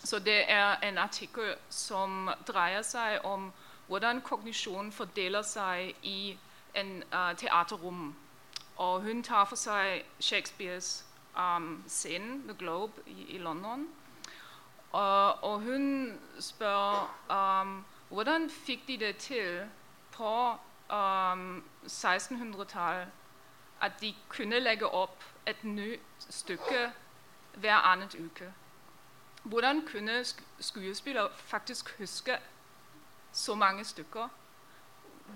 Så Det er en artikkel som dreier seg om hvordan kognisjon fordeler seg i en uh, teaterrom. Og hun tar for seg Shakespeares um, scene, 'The Globe', i, i London. Og, og hun spør um, hvordan fikk de det til på um, 1600-tallet at de kunne legge opp et nytt stykke hver annet uke? Hvordan kunne skuespillere faktisk huske så mange stykker?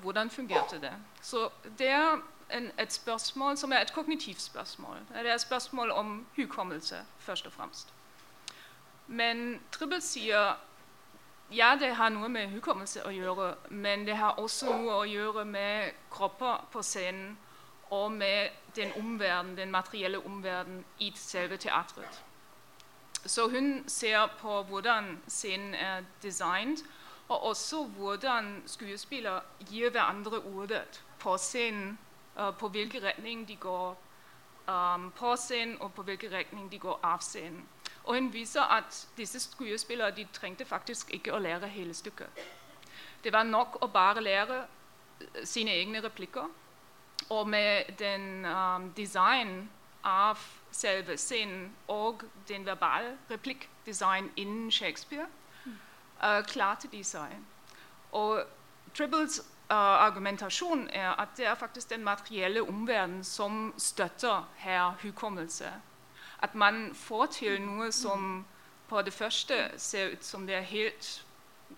Hvordan fungerte det? Så det er en, et spørsmål som er et kognitivt spørsmål. Det er et spørsmål om hukommelse, først og fremst. Men Tribbel sier ja, det har noe med hukommelse å gjøre, men det har også noe å gjøre med kropper på scenen og med den omverden, den materielle omverdenen i selve teatret. Så hun ser på hvordan scenen er designet, og også hvordan skuespillere gir hverandre ordet på scenen. Uh, på hvilken retning de går um, på scenen, og på hvilken retning de går av scenen. Og hun viser at disse skuespillere de trengte faktisk ikke å lære hele stykket. Det var nok å bare lære uh, sine egne replikker. Og med den um, design av selve scenen og den verbale replikkdesign innen Shakespeare uh, til de seg. Og Tribbles uh, argumentasjon er at det er faktisk den materielle omverdenen som støtter her hukommelse. At man får til noe som på det første ser ut som det er helt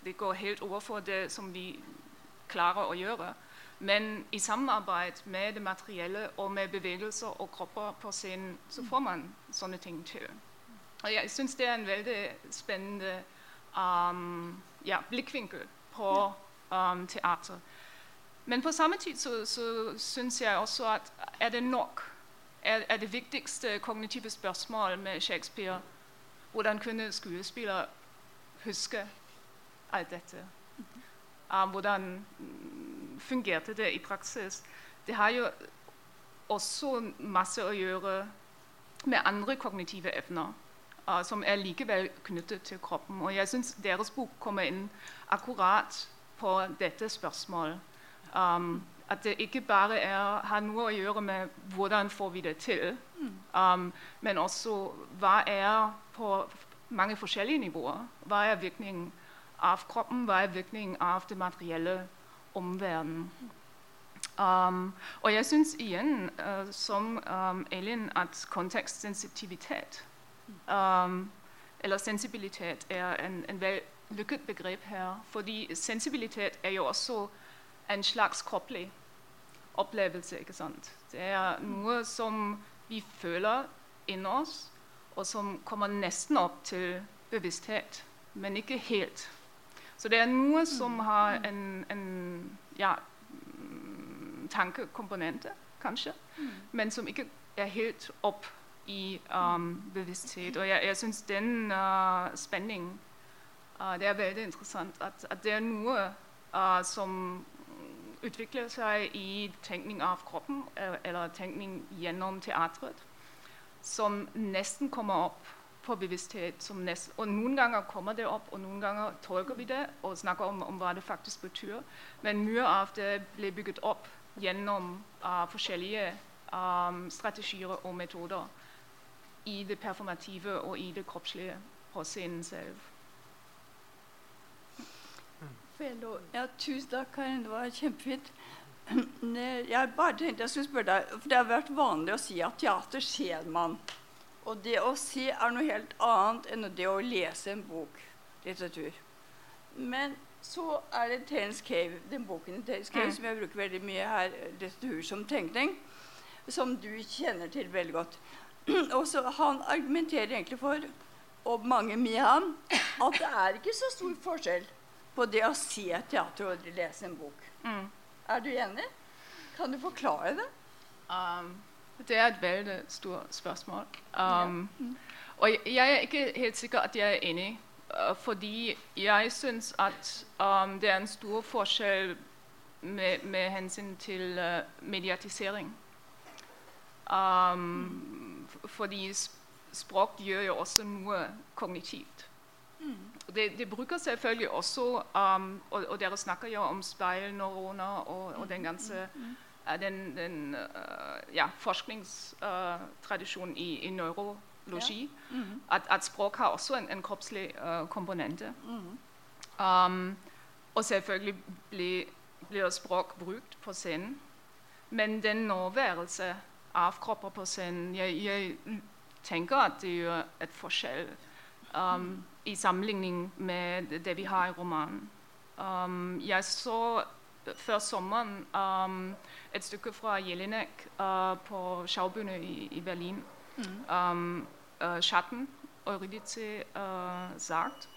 Det går helt overfor det som vi klarer å gjøre. Men i samarbeid med det materielle og med bevegelser og kropper på scenen, så får man sånne ting til. Og jeg syns det er en veldig spennende um, ja, blikkvinkel på um, teater. Men på samme tid så, så syns jeg også at er det nok? Er, er, det viktigste kognitive spørsmål med Shakespeare hvordan kunne skuespillere huske alt dette? Um, hvordan fungerte det i praksis? Det har jo også masse å gjøre med andre kognitive evner. Som er likevel knyttet til kroppen. Og jeg syns deres bok kommer inn akkurat på dette spørsmålet. Um, at det ikke bare er, har noe å gjøre med hvordan får vi det til, um, men også hva er på mange forskjellige nivåer. Hva er virkningen av kroppen, hva er virkningen av det materielle omverdenen. Um, og jeg syns igjen, uh, som um, Elin, at kontekstsensitivitet um, eller sensibilitet er en, en vellykket begrep her. Fordi sensibilitet er jo også en slags kroppelig opplevelse. ikke sant? Det er noe som vi føler inni oss, og som kommer nesten opp til bevissthet, men ikke helt. Så det er noe som har en, en ja, tankekomponente, kanskje, men som ikke er helt opp i um, bevissthet. Og jeg, jeg syns den uh, spenningen uh, det er veldig interessant. At, at det er noe uh, som utvikler seg i tenkning av kroppen, eller tenkning gjennom teatret, som nesten kommer opp på bevissthet. Nesten, og Noen ganger kommer det opp, og noen ganger tolker vi det og snakker om, om hva det faktisk betyr. Men mye av det blir bygget opp gjennom forskjellige um, strategier og metoder i det performative og i det kroppslige på scenen selv. Ja, tusen takk, Karin. Det var kjempefint. Jeg bare tenkte jeg skulle spørre deg, for Det har vært vanlig å si at teater ser man. Og det å se er noe helt annet enn det å lese en bok, litteratur. Men så er det Terence Cave, den boken Terence Cave, mm. som jeg bruker veldig mye her, litteratur som tenkning, som du kjenner til veldig godt. Og så Han argumenterer egentlig for, og mange med ham, at det er ikke så stor forskjell på det å se teater og lese en bok. Mm. Er du enig? Kan du forklare det? Um, det er et veldig stort spørsmål. Um, ja. mm. Og jeg er ikke helt sikker at jeg er enig. Uh, fordi jeg syns at um, det er en stor forskjell med, med hensyn til uh, mediatisering. Um, fordi språk gjør jo også noe kognitivt. Mm. Det, det, bruker selvfølgelig også um, og, og, dere snakker jo om speilneuroner og, og den ganske uh, den, den uh, ja, forskningstradisjonen uh, i, i, neurologi. Ja. Mm -hmm. at, at, språk har også en, en kroppslig komponente. Mm -hmm. um, og selvfølgelig blir, blir språk brukt på scenen. Men den nåværelse av kropper på scenen jeg, jeg tenker at det gjør et forskjell. Um, i sammenligning med det vi har i romanen. Um, jeg så før sommeren um, et stykke fra Jelinek uh, på Schaubühne i, i Berlin. Mm. Um, uh, 'Schatten', Eurydice uh, sagt.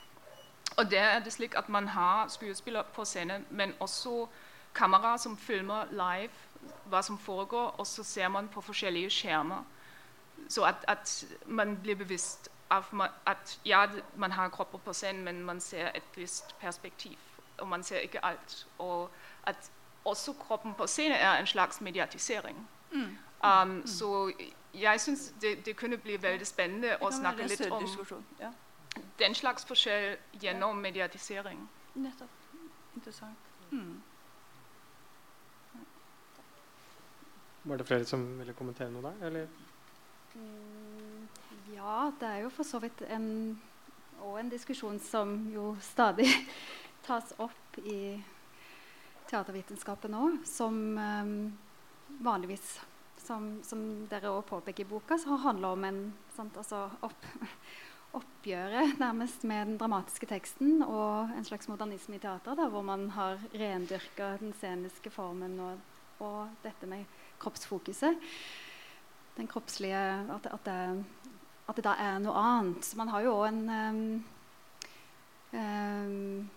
Og der er det slik at man har skuespillere på scenen, men også kamera som filmer live hva som foregår, og så ser man på forskjellige skjermer. Så at, at man blir bevisst av at ja, man har kropper på scenen, men man ser et visst perspektiv. Og man ser ikke alt. Og at også kroppen på scenen er en slags mediatisering. Mm. Um, mm. Så jeg syns det, det, kunne bli veldig spennende å snakke litt om ja. den slags forskjell gjennom mediatisering. Nettopp. Interessant. Mm. Var det flere som ville kommentere noe der? Eller? Mm, ja, det er jo for så vidt en, og en diskusjon som jo stadig tas opp i teatervitenskapen nå, som um, vanligvis som, som dere også påpeker i boka, så handler om en sant, altså opp, oppgjøret nærmest med den dramatiske teksten og en slags modernisme i teater, hvor man har rendyrka den sceniske formen og, og dette med kroppsfokuset. Den kroppslige at, at, det, at, det, da er noe annet. Så man har jo òg en um, um,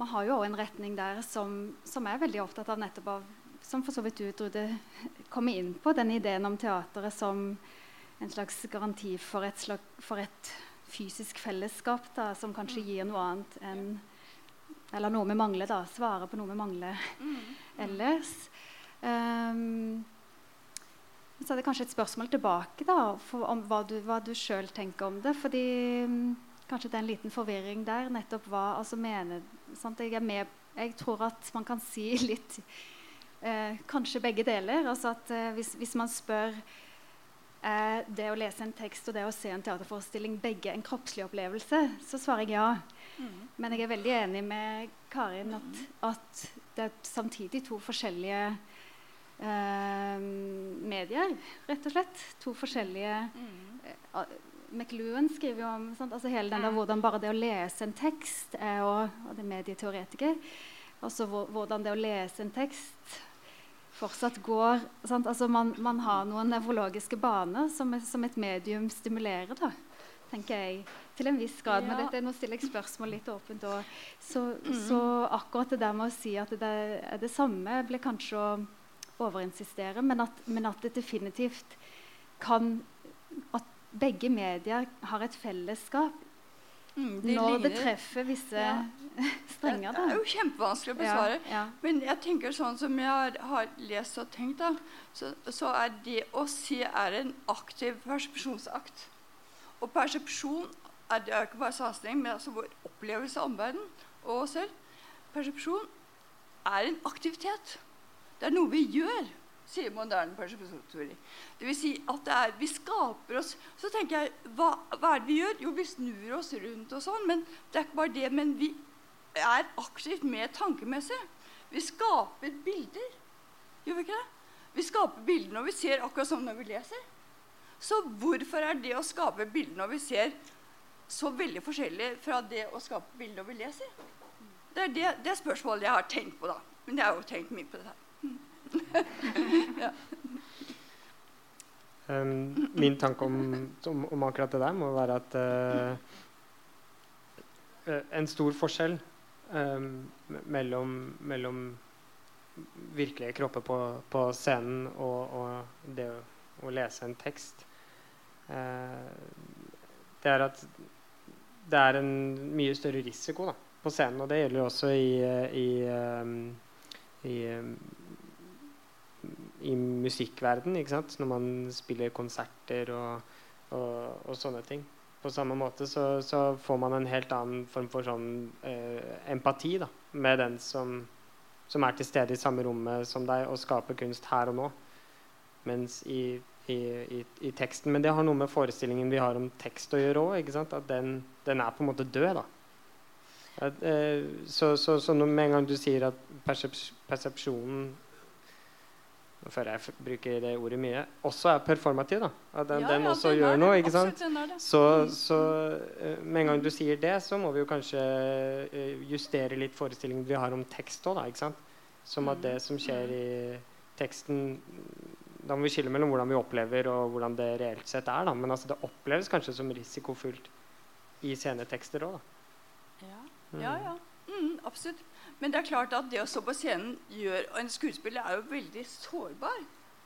Man har jo òg en retning der som, som, er veldig opptatt av nettopp av Som for så vidt du, Trude, kommer inn på, den ideen om teateret som en slags garanti for et, slag, for et fysisk fellesskap da, som kanskje gir noe annet enn Eller noe vi mangler, da. Svarer på noe vi mangler mm. ellers. Um, så er det kanskje et spørsmål tilbake da, om hva du, hva du sjøl tenker om det. fordi um, kanskje det er en liten forvirring der. nettopp hva altså mener, jeg, med, jeg, tror at man kan si litt uh, Kanskje begge deler. altså at uh, hvis, hvis, man spør uh, det å lese en tekst og det å se en teaterforestilling begge en kroppslig opplevelse, så svarer jeg ja. Mm. Men jeg er veldig enig med Karin at, at det er samtidig to forskjellige eh, medier, rett og slett. To forskjellige mm. eh, McLuhan skriver jo om? Altså hele den der, hvordan bare det å lese en tekst er og, og det er medieteoretiker. Altså hvordan det å lese en tekst fortsatt går altså man, man, har noen nevrologiske baner som, som, et medium stimulerer. da, tenker jeg, Til en viss grad. Ja. Men dette, nå stiller jeg spørsmål litt åpent. Så, mm. så, akkurat det der med å si at det er det samme, blir kanskje å overinsistere, men at, men at det definitivt kan At begge medier har et fellesskap mm, de når det treffer visse ja. strenger. Det, det, er jo kjempevanskelig å besvare. Ja, ja. Men jeg tenker sånn som jeg har, har lest og tenkt, da, så, så, er det å si er en aktiv persepsjonsakt. Og persepsjon er, det er ikke bare sansing, men altså vår opplevelse av omverdenen og oss selv. Persepsjon er en aktivitet. Det er noe vi gjør, sier moderne persepsjonsteori. Det vil si at er, vi skaper oss Så tenker jeg, hva, hva, er det vi gjør? Jo, vi snur oss rundt og sånn. Men det er ikke bare det. Men vi er aktivt med tankemessig. Vi skaper bilder. Gjør vi ikke det? Vi skaper bilder når vi ser akkurat som når vi leser. Så hvorfor er det å skape bilder når vi ser så veldig forskjellig fra det å skape bilder når vi leser? Det er det, det spørsmålet jeg har tenkt på, da. Men jeg har jo tenkt mye på det her. ja. um, min tanke om, om, om, akkurat det der må være at uh, en stor forskjell um, mellom, mellom, virkelige kropper på, på scenen og, og, det å, å, lese en tekst uh, Det er at det er en mye større risiko da, på scenen. Og det gjelder også i, i, um, i i musikkverden når man spiller konserter og, og, og, sånne ting. På samme måte så, så, får man en helt annen form for sånn eh, empati da, med den som, som, er til stede i samme rommet som deg og skaper kunst her og nå. Mens i, i, i, i teksten Men det har noe med forestillingen vi har om tekst å gjøre òg. At den, den, er på en måte død. da at, eh, så, så, så, med en gang du sier at persepsjonen føler jeg bruker det ordet mye, også er performativ. da. At den, ja, den ja, også den gjør noe. ikke sant? Så, mm. så uh, med en gang du sier det, så må vi jo kanskje uh, justere litt forestillingen vi har om tekst òg. Som at det som skjer i teksten Da må vi skille mellom hvordan vi opplever og hvordan det reelt sett er. da. Men altså, det oppleves kanskje som risikofullt i scenetekster òg. Ja, ja. Mm, absolutt. Men det er klart at det å stå på scenen gjør Og en skuespiller er jo veldig sårbar.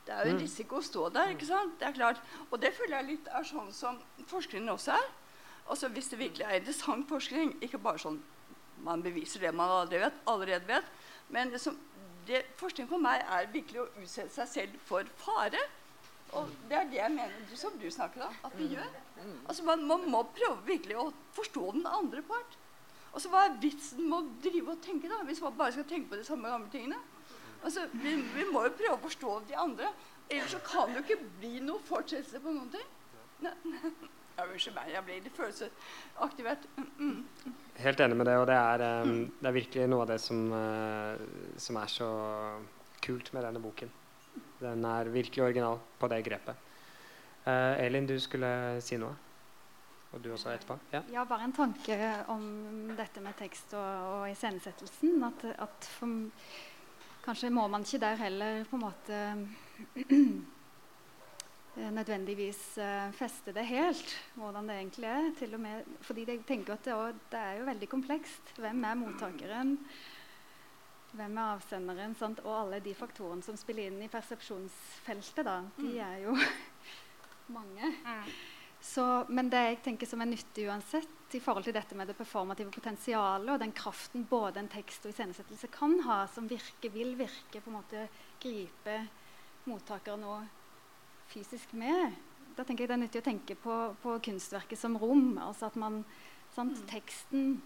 Det er jo en Mm. risiko å stå der. ikke sant? Det er klart. Og det føler jeg litt er sånn som forskningen også er. Altså Hvis det virkelig er interessant forskning, ikke bare sånn man beviser det man allerede vet, allerede vet men det som, det, forskning for meg er virkelig å utsette seg selv for fare. Og det er det jeg mener du, som du snakker om, at vi gjør. Altså man, man må prøve virkelig å forstå den andre part. Og så Hva er vitsen med å drive og tenke da, hvis man bare skal tenke på de samme gamle tingene? Altså, vi, vi må jo prøve å forstå de andre. Ellers så kan det jo ikke bli noe fortsettelse på noen ting. Ja, Unnskyld meg, jeg ble litt følelsesaktivert. Mm. Helt enig med det, og det er, eh, det er virkelig noe av det som, uh, som er så kult med denne boken. Den er virkelig original på det grepet. Uh, Elin, du skulle si noe? Og du også etterpå? Ja. Ja, bare en tanke om dette med tekst og, og iscenesettelsen. At, at for, kanskje må man ikke der heller på en måte eh, nødvendigvis eh, feste det helt, hvordan det egentlig er. Til og med, fordi jeg tenker at det, også, det er jo veldig komplekst. Hvem er mottakeren? Hvem er avsenderen? Sant? Og alle de faktorene som spiller inn i persepsjonsfeltet, da, de er jo mange. Så, men det jeg tenker som er nyttig uansett, i forhold til dette med det performative potensialet og den kraften både en tekst og iscenesettelse kan ha, som virker, vil virke, på en måte gripe mottakeren og fysisk med. Da tenker jeg det er nyttig å tenke på, på kunstverket som rom. altså at man, sant, Teksten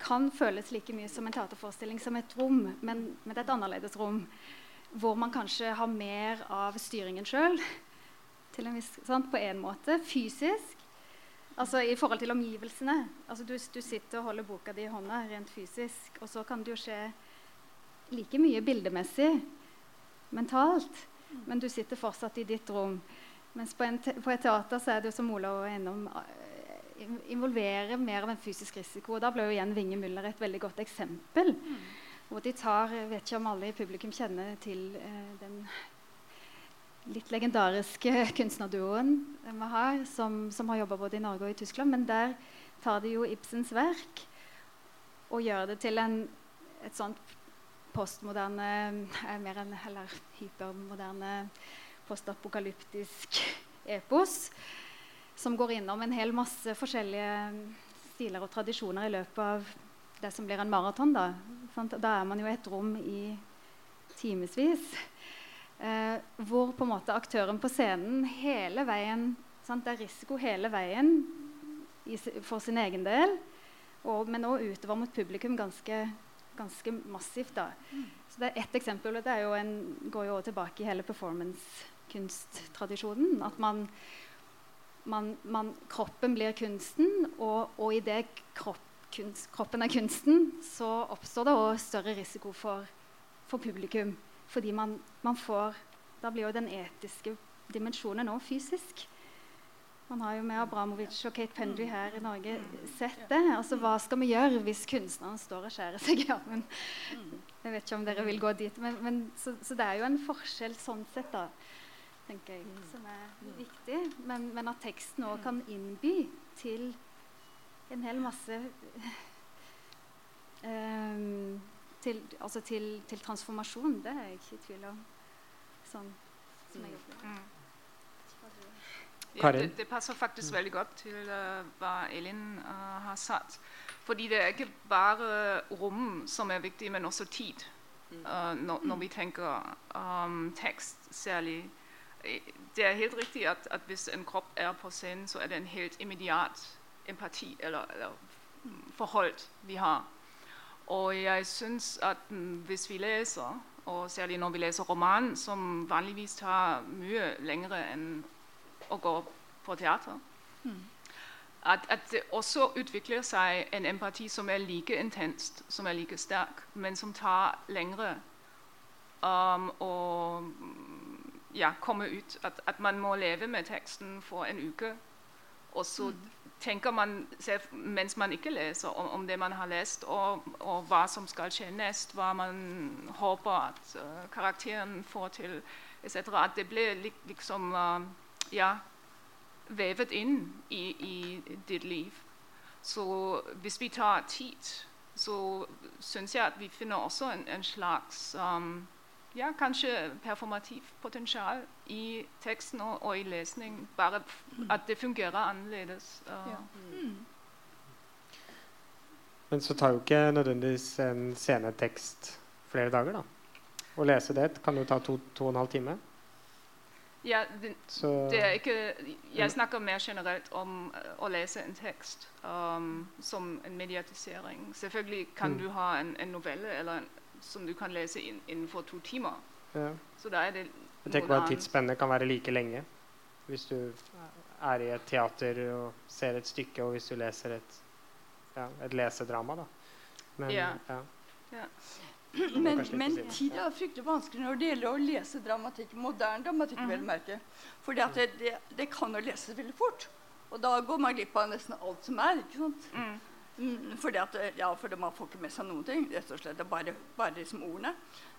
kan føles like mye som en teaterforestilling som et rom, men, men det er et annerledes rom. Hvor man kanskje har mer av styringen sjøl. På en måte. Fysisk. Altså i forhold til omgivelsene. Altså du, du sitter og holder boka di i hånda rent fysisk, og så kan det jo skje like mye bildemessig mentalt. Men du sitter fortsatt i ditt rom. Mens på, te på et teater så er det jo som Ola var innom uh, involverer mer av en fysisk risiko. Og da ble jo igjen Vinge Muller et veldig godt eksempel. Mm. Hvor de tar Jeg vet ikke om alle i publikum kjenner til eh, den litt legendariske kunstnerduoen vi har, som, som har jobba både i Norge og i Tyskland. Men der tar de jo Ibsens verk og gjør det til en, et sånt postmoderne mer enn, Eller hypermoderne postapokalyptisk epos. Som går innom en hel masse forskjellige stiler og tradisjoner i løpet av det som blir en maraton. Da. da er man jo i et rom i timevis. Eh, hvor på en måte aktøren på scenen hele veien sant? Det er risiko hele veien i, for sin egen del, og, men òg utover mot publikum ganske, ganske massivt. da. Så det er ett eksempel, og det jo en, går jo tilbake i hele performance-kunsttradisjonen. At man, man, man, kroppen blir kunsten, og, og i det kropp, kunst, kroppen er kunsten, så oppstår det òg større risiko for, for publikum. Fordi man, man, får Da blir jo den etiske dimensjonen òg fysisk. Man har jo med Abramovic og Kate Pendry her i Norge sett det. Altså, Hva skal vi gjøre hvis kunstneren står og skjærer seg i armen? Jeg vet ikke om dere vil gå dit. Men, men, så, så, det er jo en forskjell sånn sett, da, tenker jeg, som er viktig. Men, men at teksten òg kan innby til en hel masse um, til, altså til, til, transformasjon. Det er jeg ikke i tvil om. Sånn som jeg. Mm. Ja, det, det, passer faktisk veldig godt til uh, hva Elin uh, har sagt. Fordi det er ikke bare rom som er viktig, men også tid. Uh, når, når, vi tenker um, tekst særlig. Det er helt riktig at, at, hvis en kropp er på scenen, så er det en helt immediat empati eller, eller forhold vi har. Og jeg syns at hvis vi leser, og særlig når vi leser roman, som vanligvis tar mye lengre enn å gå på teater, mm. at, at, det også utvikler seg en empati som er like intenst, som er like sterk, men som tar lengre um, å ja, komme ut. At, at, man må leve med teksten for en uke. Og så mm tenker man mens man ikke leser, om, om det man har lest, og, og, hva som skal skje nest, hva man håper at uh, karakteren får til, etc. At det blir liksom uh, ja, vevet inn i, i, ditt liv. Så hvis vi tar tid, så syns jeg at vi finner også en, en slags um, ja, kanskje performativ potensial i teksten og, og, i lesning. Bare at det fungerer annerledes. Ja. Mm. Men så tar jo ikke nødvendigvis en scenetekst flere dager, da. Å lese det kan jo ta to, to og en halv time. Ja, det, det, er ikke Jeg snakker mer generelt om uh, å lese en tekst um, som en mediatisering. Selvfølgelig kan mm. du ha en, en novelle en, som du kan lese inn, innenfor to timer. Ja. Så da er det Jeg tenker bare Tidsspennet kan være like lenge hvis du er i et teater og ser et stykke, og hvis du leser et, ja, et lesedrama. da. Men, ja. ja. Men, men tid er fryktelig vanskelig når det gjelder å lese dramatikk. Moderne dramatikk, mm vel merke. For det, det, det, kan jo leses veldig fort. Og da går man glipp av nesten alt som er. ikke sant? Mm. Mm, at, ja, fordi man får ikke med seg noen ting. rett og slett, Det er bare, bare liksom ordene.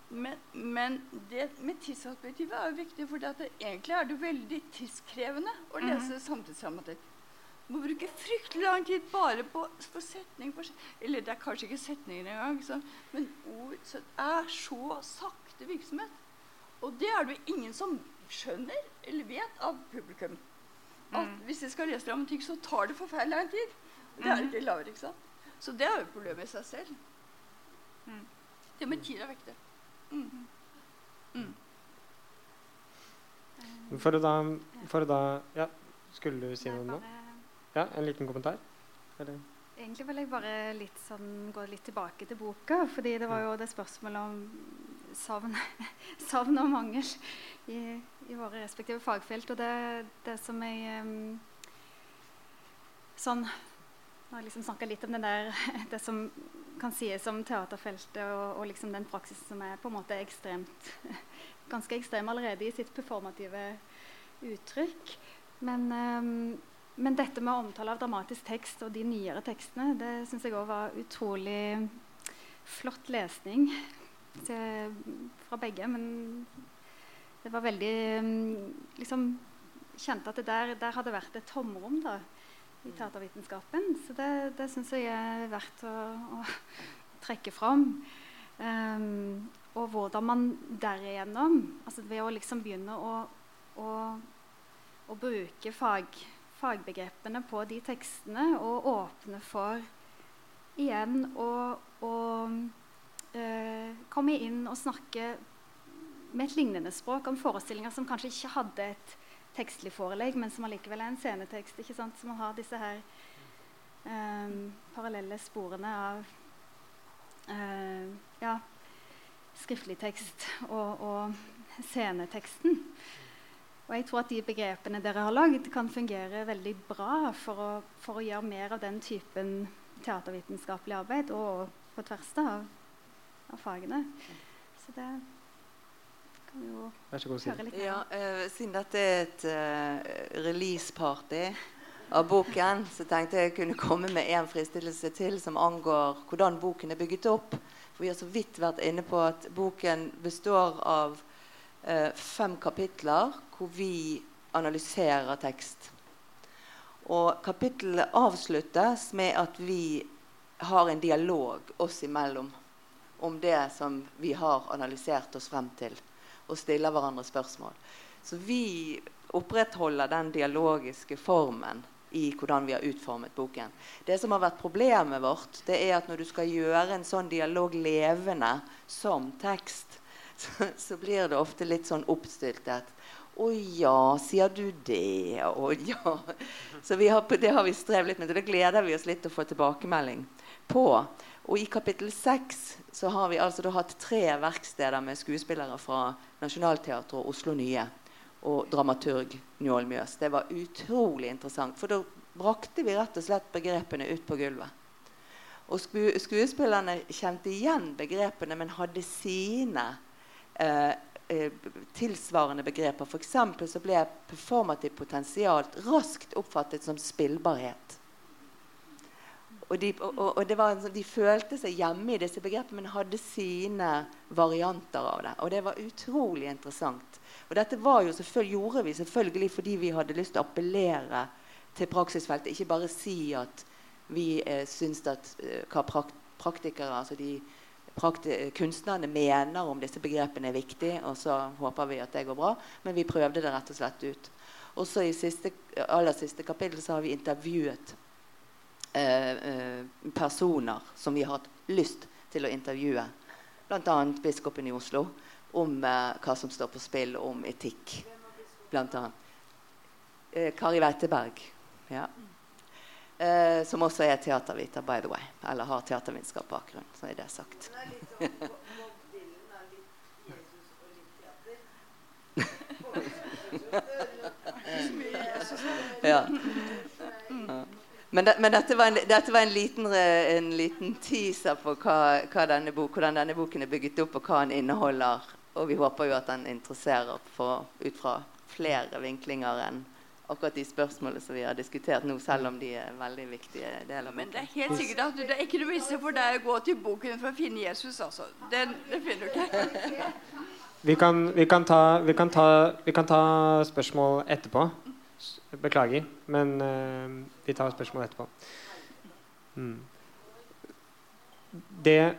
Men, men, det med tidsaspektivet er jo viktig, for egentlig er det veldig tidskrevende å mhm. lese mm. samtidsdramatikk. Du må bruke fryktelig lang tid bare på, på setning for, Eller det er kanskje ikke setninger engang, så, men ord så er så sakte virksomhet. Og det er det jo ingen som skjønner eller vet av publikum. At mm. Hvis de skal lese dramatikk, så tar det forferdelig lang tid. Det er ikke lavere, ikke sant? Så det er jo problemet i seg selv. Mm. Det med tid er viktig. Mm. Mm. For å da, for å da Ja, skulle du si noe nå? Ja, En liten kommentar? Eller? Egentlig vil jeg bare litt sånn, gå litt tilbake til boka. fordi det var jo det spørsmålet om savn, savn og mangel i, i, våre respektive fagfelt. Og det, det som jeg um, Sånn har liksom snakka litt om der Det som kan sies om teaterfeltet og, og liksom den praksisen som er på en måte ekstremt ganske ekstrem allerede i sitt performative uttrykk. Men um, men dette med omtale av dramatisk tekst og de nyere tekstene det syns jeg òg var utrolig flott lesning til, fra begge. Men det var veldig liksom, Kjente at det der, der hadde vært et tomrom da, i teatervitenskapen. Så det, det syns jeg er verdt å, å trekke fram. Um, og hvordan man derigjennom, altså ved å liksom begynne å, å, å bruke fag fagbegrepene på de tekstene og åpne for igjen å, eh, komme inn og snakke med et lignende språk om forestillinger som kanskje ikke hadde et tekstlig forelegg, men som allikevel er en scenetekst. ikke sant? Så man har disse her eh, parallelle sporene av eh, ja, skriftlig tekst og, og sceneteksten. Og jeg tror at de begrepene dere har lagd, kan fungere veldig bra for å, for å gjøre mer av den typen teatervitenskapelig arbeid, og på tvers av, av fagene. Så det kan vi jo høre litt ja, uh, Siden dette er et uh, release-party av boken, så tenkte jeg kunne komme med en fristillelse til som angår hvordan boken er bygget opp. For vi har så vidt vært inne på at boken består av uh, fem kapitler hvor vi analyserer tekst. Og kapittelet avsluttes med at vi har en dialog oss imellom om det som vi har analysert oss frem til, og stiller hverandre spørsmål. Så vi opprettholder den dialogiske formen i hvordan vi har utformet boken. Det som har vært problemet vårt, det er at når du skal gjøre en sånn dialog levende som tekst, så, så blir det ofte litt sånn oppstyltet. Å ja, sier du det? Å ja. Så har, det har vi strevd litt med. Og det gleder vi oss litt til å få tilbakemelding på. Og i kapittel seks så har vi altså hatt tre verksteder med skuespillere fra Nationaltheatret og Oslo Nye og dramaturg Njål Mjøs. Det var utrolig interessant. For da brakte vi rett og slett begrepene ut på gulvet. Og sku, skuespillerne kjente igjen begrepene, men hadde sine eh, Eh, tilsvarende begreper. F.eks. så ble performativt potensial raskt oppfattet som spillbarhet. Og, de, og, og en, sånn, de, følte seg hjemme i disse begrepene, men hadde sine varianter av det. Og det var utrolig interessant. Og dette jo gjorde vi selvfølgelig fordi vi hadde lyst til å appellere til praksisfeltet. Ikke bare si at vi eh, syns at eh, hva praktikere, altså de kunstnerne, mener om disse begrepene er viktig, og så håper vi at det går bra. Men vi prøvde det rett og slett ut. Også i siste, aller siste kapittel så har vi intervjuet eh, eh, personer som vi har hatt lyst til å intervjue. Bl.a. biskopen i Oslo om eh, hva som står på spill, om etikk. Blant annet. Eh, Kari Weiteberg. Ja. Eh, som også er teaterviter, by the way. Eller har teatervitenskapsbakgrunn, Så er det sagt. ja. Men, det, men dette, var en, dette, var en, liten, en liten teaser på hva, hva denne bok, hvordan denne boken er bygget opp, og hva den inneholder. Og vi håper jo at den interesserer for, ut fra flere vinklinger enn akkurat de spørsmålene som vi har diskutert nå, selv om de er veldig viktige deler. Men det er helt sikkert at det er ikke noe vits for deg å gå til boken for å finne Jesus, altså. Det, det finner du ikke. Vi kan, vi, kan ta, vi, kan ta, vi kan, ta, spørsmål etterpå. Beklager, men uh, vi tar spørsmål etterpå. Mm. Det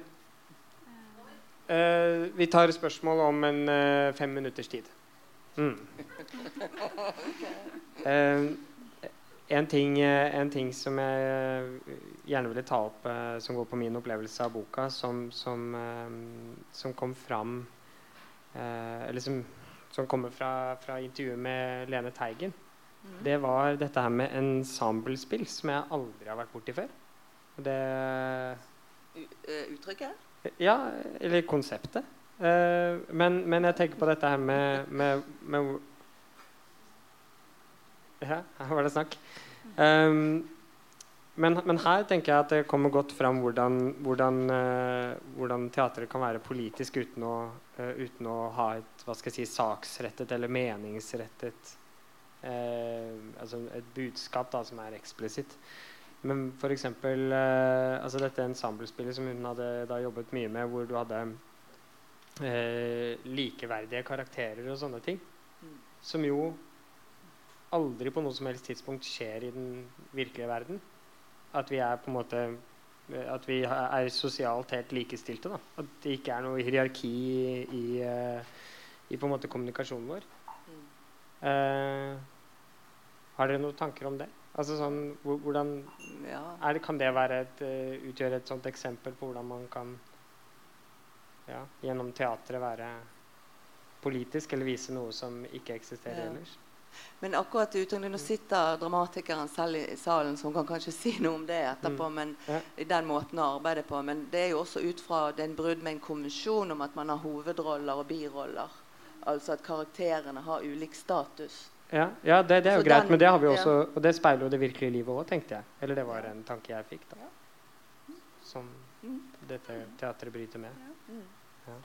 uh, Vi tar spørsmål om en uh, fem minutters tid. Mm. en, ting, en, ting, som jeg gjerne ville ta opp, som går på min opplevelse av boka, som, som, som kom fram Eller som, som kommer fra, fra intervjuet med Lene Teigen. Det var dette her med ensemblespill, som jeg aldri har vært borti før. Det Uttrykket? Ja, eller konseptet. Uh, men, men, jeg tenker på dette her med, med, med Ja, her var det snakk. Um, men, men, her tenker jeg at det kommer godt fram hvordan, hvordan, uh, hvordan teatret kan være politisk uten å, uten å ha et hva skal jeg si, saksrettet eller meningsrettet eh, altså et budskap da, som er eksplisitt. Men f.eks. Eh, altså dette ensemblespillet som hun hadde da jobbet mye med, hvor du hadde eh, likeverdige karakterer og sånne ting. Mm. Som jo aldri på noe som helst tidspunkt skjer i den virkelige verden. At vi er på en måte at vi er sosialt helt likestilte. Da. At det ikke er noe hierarki i, i, i på en måte kommunikasjonen vår. Mm. Eh, har dere noen tanker om det? Altså sånn, hvordan ja. det, Kan det et, uh, utgjøre et sånt eksempel på hvordan man kan ja, gjennom teatret være politisk, eller vise noe som ikke eksisterer ja. ellers? Men akkurat uttrykkene, Nå sitter dramatikeren selv i salen, som kan kanskje si noe om det etterpå. Mm. men ja. i den måten å arbeide på, men det er jo også ut fra den brudd med en konvensjon om at man har hovedroller og biroller. Altså at karakterene har ulik status. Ja, ja det, det, er jo så greit, den, men det har vi også, ja. og det speiler jo det virkelige livet òg, tenkte jeg. Eller det var en tanke jeg fikk, da. Som dette teatret bryter med. Ja.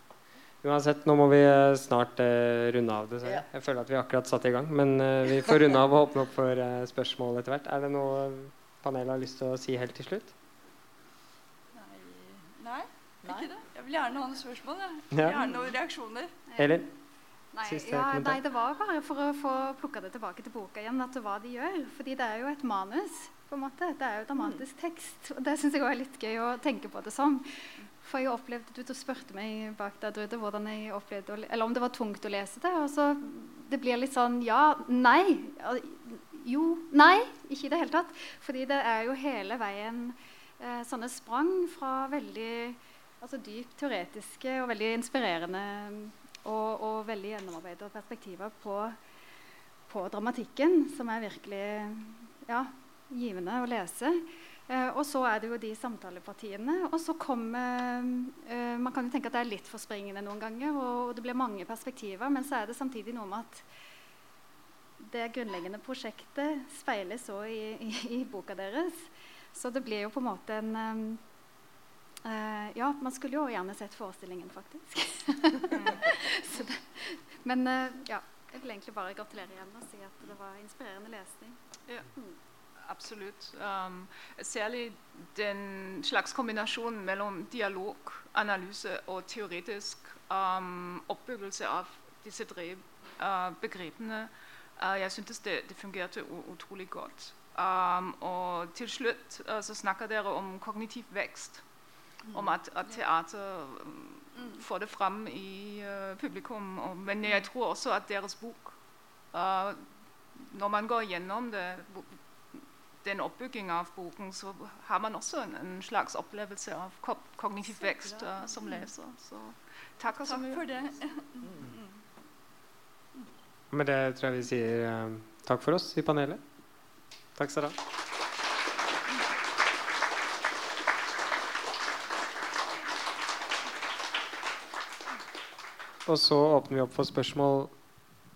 Uansett, nå må vi eh, snart uh, runde av. det Jeg føler at vi akkurat satt i gang. Men uh, vi får runde av og åpne opp for uh, spørsmål etter hvert. Er det noe panelet har lyst til å si helt til slutt? Nei, Nei. ikke det. Jeg vil gjerne ha noen spørsmål. Jeg. vil Gjerne noen reaksjoner. Eller? Nei, ja, nei, det var bare for å få plukka det tilbake til boka igjen. at det hva de gjør. Fordi det er jo et manus. på en måte. Det er jo dramatisk mm. tekst. Og det syns jeg er litt gøy å tenke på det som. For jeg opplevde, Du spurte meg bak der, Drude, hvordan jeg opplevde, eller om det var tungt å lese det. og så Det blir litt sånn ja, nei. Jo, nei. Ikke i det hele tatt. Fordi det er jo hele veien eh, sånne sprang fra veldig altså dypt teoretiske og veldig inspirerende og, og veldig gjennomarbeidede perspektiver på, på, dramatikken, som er virkelig ja, givende å lese. Eh, og så er det jo de samtalepartiene. Og så kommer eh, Man kan jo tenke at det er litt for springende noen ganger, og det blir mange perspektiver, men så er det samtidig noe med at det grunnleggende prosjektet speiles òg i, i, i, boka deres. Så det blir jo på en måte en um, Uh, ja, man skulle jo gjerne sett forestillingen, faktisk. det, men uh, ja, jeg vil egentlig bare gratulere igjen og si at det var inspirerende lesning. Ja. Mm. Absolutt. Um, særlig den slags kombinasjonen mellom dialog, analyse og teoretisk um, oppbyggelse av disse tre uh, begrepene. jeg syntes det, det, fungerte utrolig godt. Um, og og til slutt uh, så snakker dere om kognitiv vekst. Om at, at teater um, får det fram i uh, publikum. Og, men jeg tror også at deres bok uh, Når man går gjennom det, den oppbygginga av boken, så har man også en, en slags opplevelse av ko kognitiv vekst uh, som leser. Så takk, Takk for det. Med det tror jeg vi sier takk for oss i panelet. Takk skal dere ha. Og så åpner vi opp for spørsmål.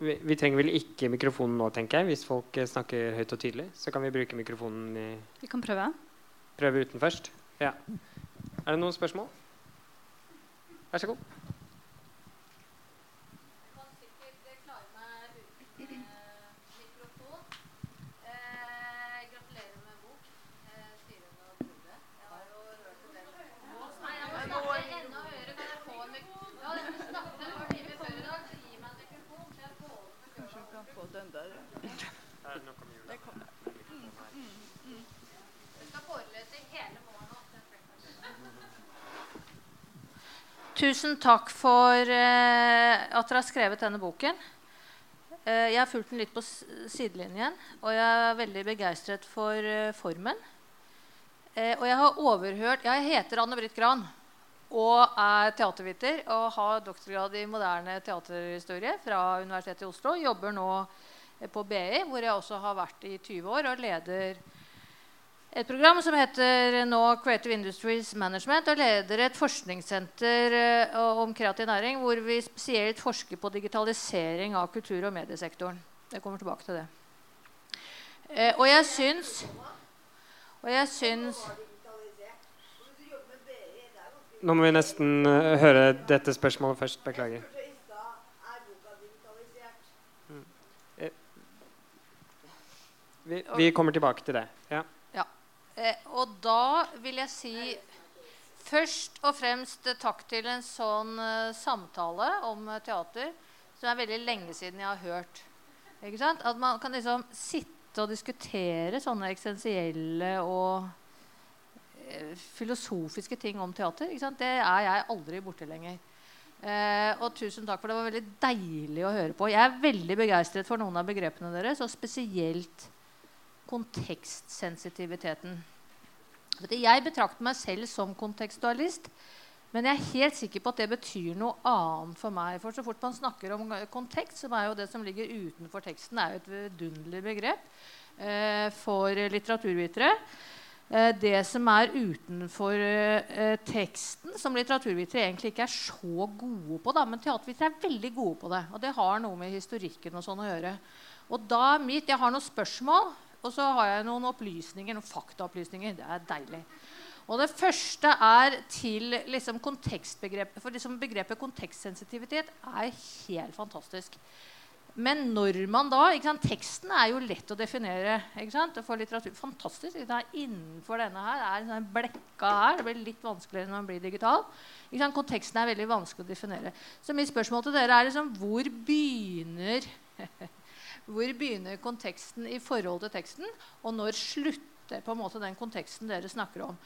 Vi, vi trenger vel ikke mikrofonen nå, tenker jeg. Hvis folk eh, snakker høyt og tydelig, så kan vi bruke mikrofonen i Vi kan prøve. Prøve uten først. Ja. Er det noen spørsmål? Vær så god. Tusen takk for eh, at dere har skrevet denne boken. Eh, jeg har fulgt den litt på sidelinjen, og jeg er veldig begeistret for eh, formen. Eh, og jeg har overhørt Jeg heter Anne Britt Gran og er teaterviter og har doktorgrad i moderne teaterhistorie fra Universitetet i Oslo. Jobber nå eh, på BI, hvor jeg også har vært i 20 år og leder et program som heter nå Creative Industries Management, og leder et forskningssenter eh, om kreativ næring, hvor vi spesielt forsker på digitalisering av kultur- og mediesektoren. Jeg kommer tilbake til det. Eh, og jeg syns Og jeg syns Nå må vi nesten eh, høre dette spørsmålet først. Beklager. Mm. Vi, vi kommer tilbake til det. Ja. Eh, og da vil jeg si først og fremst takk til en sånn eh, samtale om eh, teater som er veldig lenge siden jeg har hørt. At man kan liksom sitte og diskutere sånne eksistensielle og filosofiske ting om teater. Det er jeg aldri borte lenger. Eh, og tusen takk for det. var veldig deilig å høre på. Jeg er veldig begeistret for noen av begrepene deres, og spesielt kontekstsensitiviteten. Jeg betrakter meg selv som kontekstualist, men jeg er helt sikker på at det betyr noe annet for meg. For så fort man snakker om kontekst, som er jo det som ligger utenfor teksten, er jo et vidunderlig begrep eh, for litteraturvitere. Eh, det som er utenfor eh, teksten, som litteraturvitere egentlig ikke er så gode på, da, men teatervitere er veldig gode på det. Og det har noe med historikken og sånn å gjøre. Og da mitt, Jeg har noen spørsmål, og så har jeg noen opplysninger, noen faktaopplysninger. Det er deilig. Og det første er til liksom kontekstbegrepet. For liksom begrepet kontekstsensitivitet er helt fantastisk. Men når man da ikke sant, Teksten er jo lett å definere ikke sant, for litteratur. Fantastisk. Det er innenfor denne her er en sånn blekka her. Det blir litt vanskeligere når man blir digital. Ikke sant, Konteksten er veldig vanskelig å definere. Så mitt spørsmål til dere er liksom, hvor begynner hvor begynner konteksten i forhold til teksten, og når slutter på en måte den konteksten dere snakker om?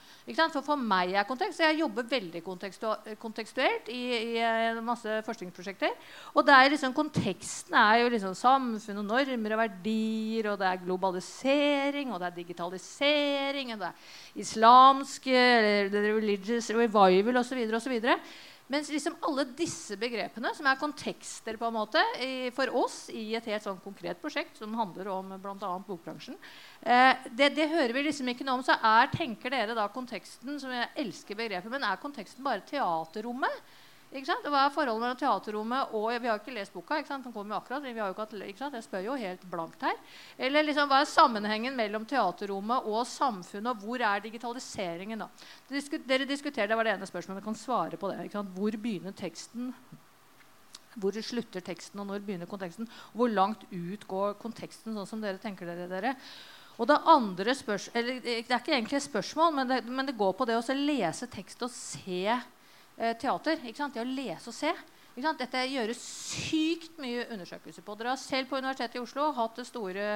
For For meg er kontekst Jeg jobber veldig kontekstuelt i, i, i, masse forskningsprosjekter. Og der liksom, konteksten er jo liksom samfunn og normer og verdier, og det er globalisering, og det er digitalisering, og det er islamsk religious revival osv. osv. Mens liksom alle disse begrepene, som er kontekster på en måte, for oss i et helt sånn konkret prosjekt som handler om bl.a. bokbransjen, eh, det, det, hører vi liksom ikke noe om. Så er, tenker dere da konteksten som jeg elsker begrepet, men er konteksten bare teaterrommet? Sant? Hva er forholdet mellom teaterrommet og Vi har ikke lest boka. ikke sant? Den kommer jo akkurat, vi har jo ikke ikke sant? Jeg spør jo helt blankt her. Eller liksom, Hva er sammenhengen mellom teaterrommet og samfunnet? Og hvor er digitaliseringen? da? Dere diskuterer, Det var det ene spørsmålet. Vi kan svare på det. ikke sant? Hvor begynner teksten? Hvor slutter teksten, og når begynner konteksten? Hvor langt ut går konteksten, sånn som dere tenker dere? dere? Og det andre spørsmål, eller Det er ikke egentlig et spørsmål, men det, men det går på det å lese tekst og se eh, sant? Det å lese og se. Dette gjøres sykt mye undersøkelser på. Dere har selv på Universitetet i Oslo hatt det store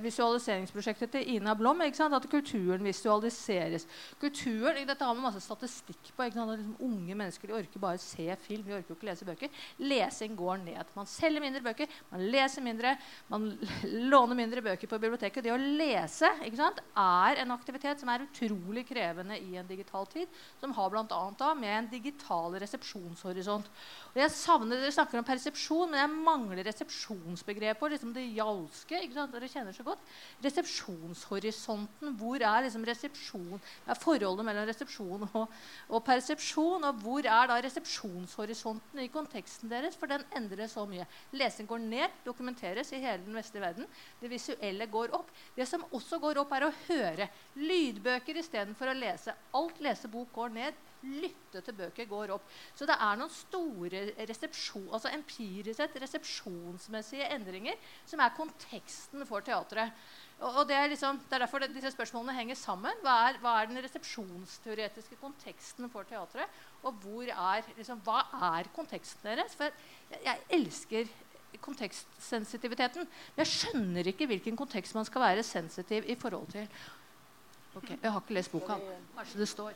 visualiseringsprosjektet til Ina Blom. At kulturen visualiseres. Kulturen, Dette har vi masse statistikk på. Liksom, unge mennesker de orker bare se film. De orker ikke lese bøker. Lesing går ned. Man selger mindre bøker, man leser mindre, man låner mindre bøker på biblioteket. Det å lese er en aktivitet som er utrolig krevende i en digital tid. Som har bl.a. med en digital resepsjonshorisont. Og jeg savner, Dere snakker om persepsjon, men jeg mangler resepsjonsbegrepet. Liksom det jalske. Dere kjenner så godt. Resepsjonshorisonten. Hvor er liksom resepsjon? er forholdet mellom resepsjon og, og persepsjon? Og hvor er da resepsjonshorisonten i konteksten deres? For den endrer så mye. Lesing går ned, dokumenteres i hele den vestlige verden. Det visuelle går opp. Det som også går opp, er å høre. Lydbøker istedenfor å lese. Alt lesebok går ned lytte til bøker går opp. Så det er noen store resepsjon, altså empirisk sett resepsjonsmessige endringer som er konteksten for teatret. Og, det, er liksom, det, er derfor disse spørsmålene henger sammen. Hva er, hva er, den resepsjonsteoretiske konteksten for teatret? Og er, liksom, hva er konteksten deres? For jeg, jeg elsker kontekstsensitiviteten. Men jeg skjønner ikke hvilken kontekst man skal være sensitiv i forhold til. Ok, Jeg har ikke lest boka. Kanskje det står.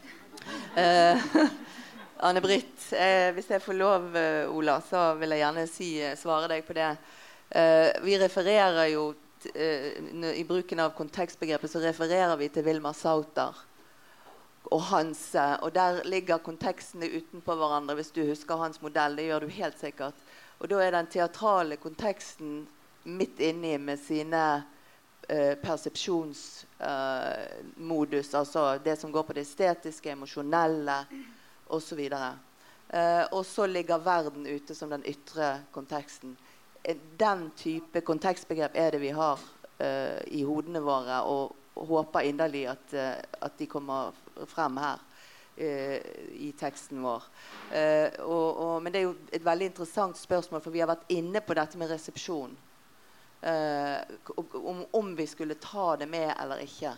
Eh, Anne-Britt, eh, hvis jeg får lov, uh, Ola, så vil jeg gjerne si, uh, svare deg på det. vi refererer jo I bruken av kontekstbegrepet så refererer vi til Wilmar Sauter og hans Og der ligger kontekstene utenpå hverandre, hvis du husker hans modell. Det gjør du helt sikkert. Og da er den teatrale konteksten midt inni med sine Eh, persepsjonsmodus, altså det som går på det estetiske, emosjonelle osv. Uh, og så ligger verden ute som den ytre konteksten. Eh, den type kontekstbegrep er det vi har uh, i hodene våre, og, håper inderlig at, uh, at, de kommer frem her i teksten vår. Og, og, men det er jo et veldig interessant spørsmål, for vi har vært inne på dette med resepsjon. Uh, om, om, vi skulle ta det med eller ikke.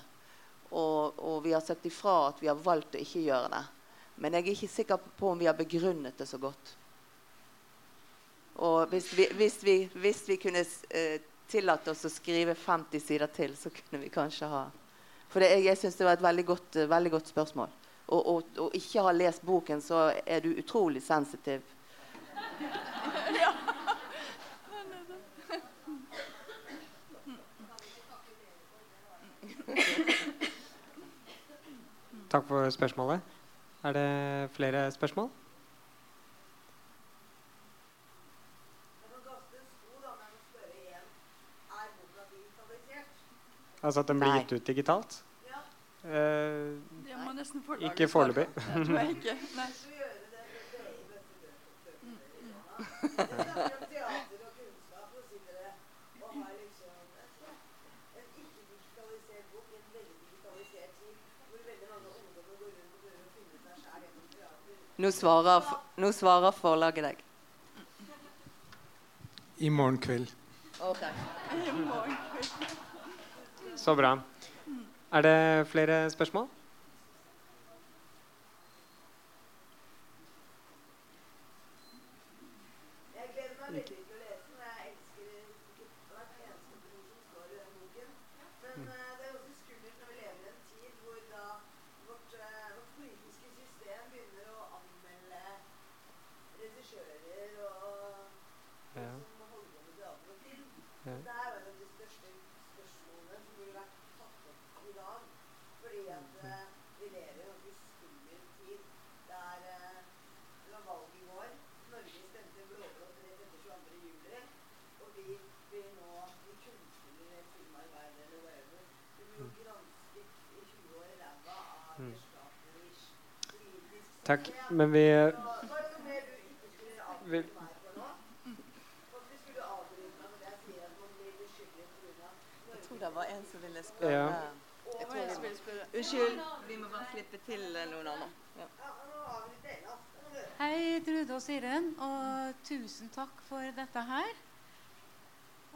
Og, og, vi har sagt ifra at vi har valgt å ikke gjøre det. Men jeg er ikke sikker på om vi har begrunnet det så godt. Og hvis vi, hvis vi, hvis vi kunne eh, tillate oss å skrive 50 sider til, så kunne vi kanskje ha For det, jeg, jeg syns det var et veldig godt, uh, veldig godt spørsmål. Og, og, og ikke ha lest boken, så er du utrolig sensitiv. Takk for spørsmålet. Er det flere spørsmål? Altså at den blir gitt ut digitalt? Ja. Eh, ikke foreløpig. Det tror jeg ikke. Nei. Nå svarer, nå svarer forlaget deg. I morgen kveld. Okay. Så bra. Er det flere spørsmål? Takk. Men vi, vi Jeg tror det var en som ville spørre. Ja. Unnskyld, vi må bare slippe til noen andre. Ja. Hei, Trude og Siren, og tusen takk for dette her.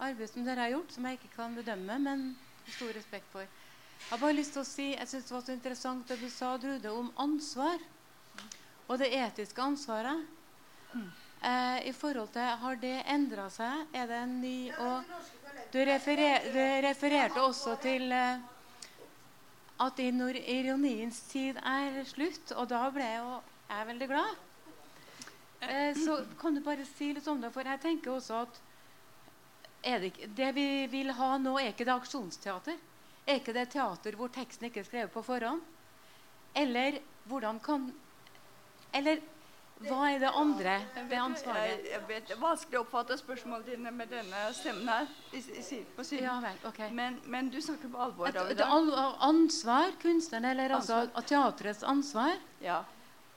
Arbeidet som dere har gjort, som jeg ikke kan bedømme, men stor respekt for. Jeg har bare lyst til å si, jeg synes det var så interessant det du sa, Trude, om ansvar. Og det etiske ansvaret eh, i forhold til Har det endra seg? Er det en ny og Du, referer, du refererte også til eh, at ironiens tid er slutt, og da ble jeg jo jeg veldig glad. Eh, så kan du bare si litt om det, for jeg tenker også at det, det, vi vil ha nå, er ikke det aksjonsteater. Er ikke det teater hvor teksten ikke er skrevet på forhånd? Eller hvordan kan Eller hva er det andre det ansvaret? Jeg, vet, Det er vanskelig å oppfatte spørsmålene dine med denne stemmen her. I, i, på siden. Ja, vel, okay. men, men, du snakker på alvor. Et, et ansvar, kunstneren, eller altså ansvar. altså teatrets ansvar, ja.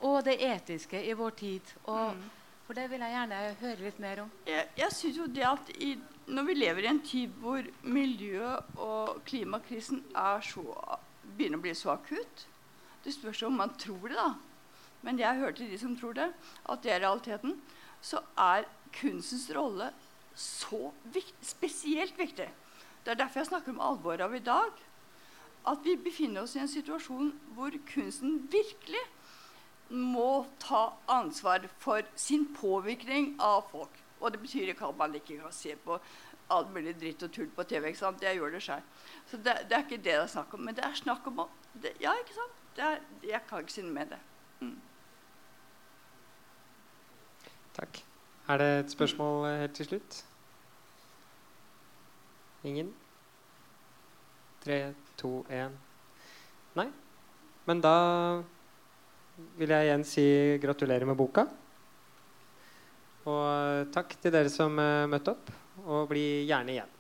og det etiske i vår tid. Og, mm. For det vil jeg gjerne høre litt mer om. Jeg, jeg synes jo det at i, Når vi lever i en tid hvor miljø- og klimakrisen så, begynner å bli så akutt Det spørs om man tror det, da men jeg hører til de som tror det, at det er realiteten, så er kunstens rolle så viktig, spesielt viktig. Det er derfor jeg snakker om alvoret av i dag. At vi befinner oss i en situasjon hvor kunsten virkelig må ta ansvar for sin påvirkning av folk. Og det betyr ikke at man ikke kan se på all mulig dritt og tull på TV. ikke sant? Jeg gjør det sjøl. Så det, det, er ikke det det er snakk om. Men det er snakk om det, Ja, ikke sant? Er, jeg kan ikke si noe med det. Mm. Takk. Er det et spørsmål eh, helt til slutt? Ingen? Tre, to, én Nei? Men da vil jeg igjen si gratulerer med boka. Og eh, takk til dere som uh, møtte opp. Og bli gjerne igjen.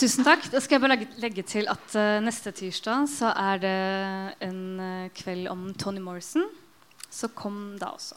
Tusen takk. Da skal jeg bare legge, til at uh, neste tirsdag så er det en uh, kveld om Tony Morrison. Så kom da også.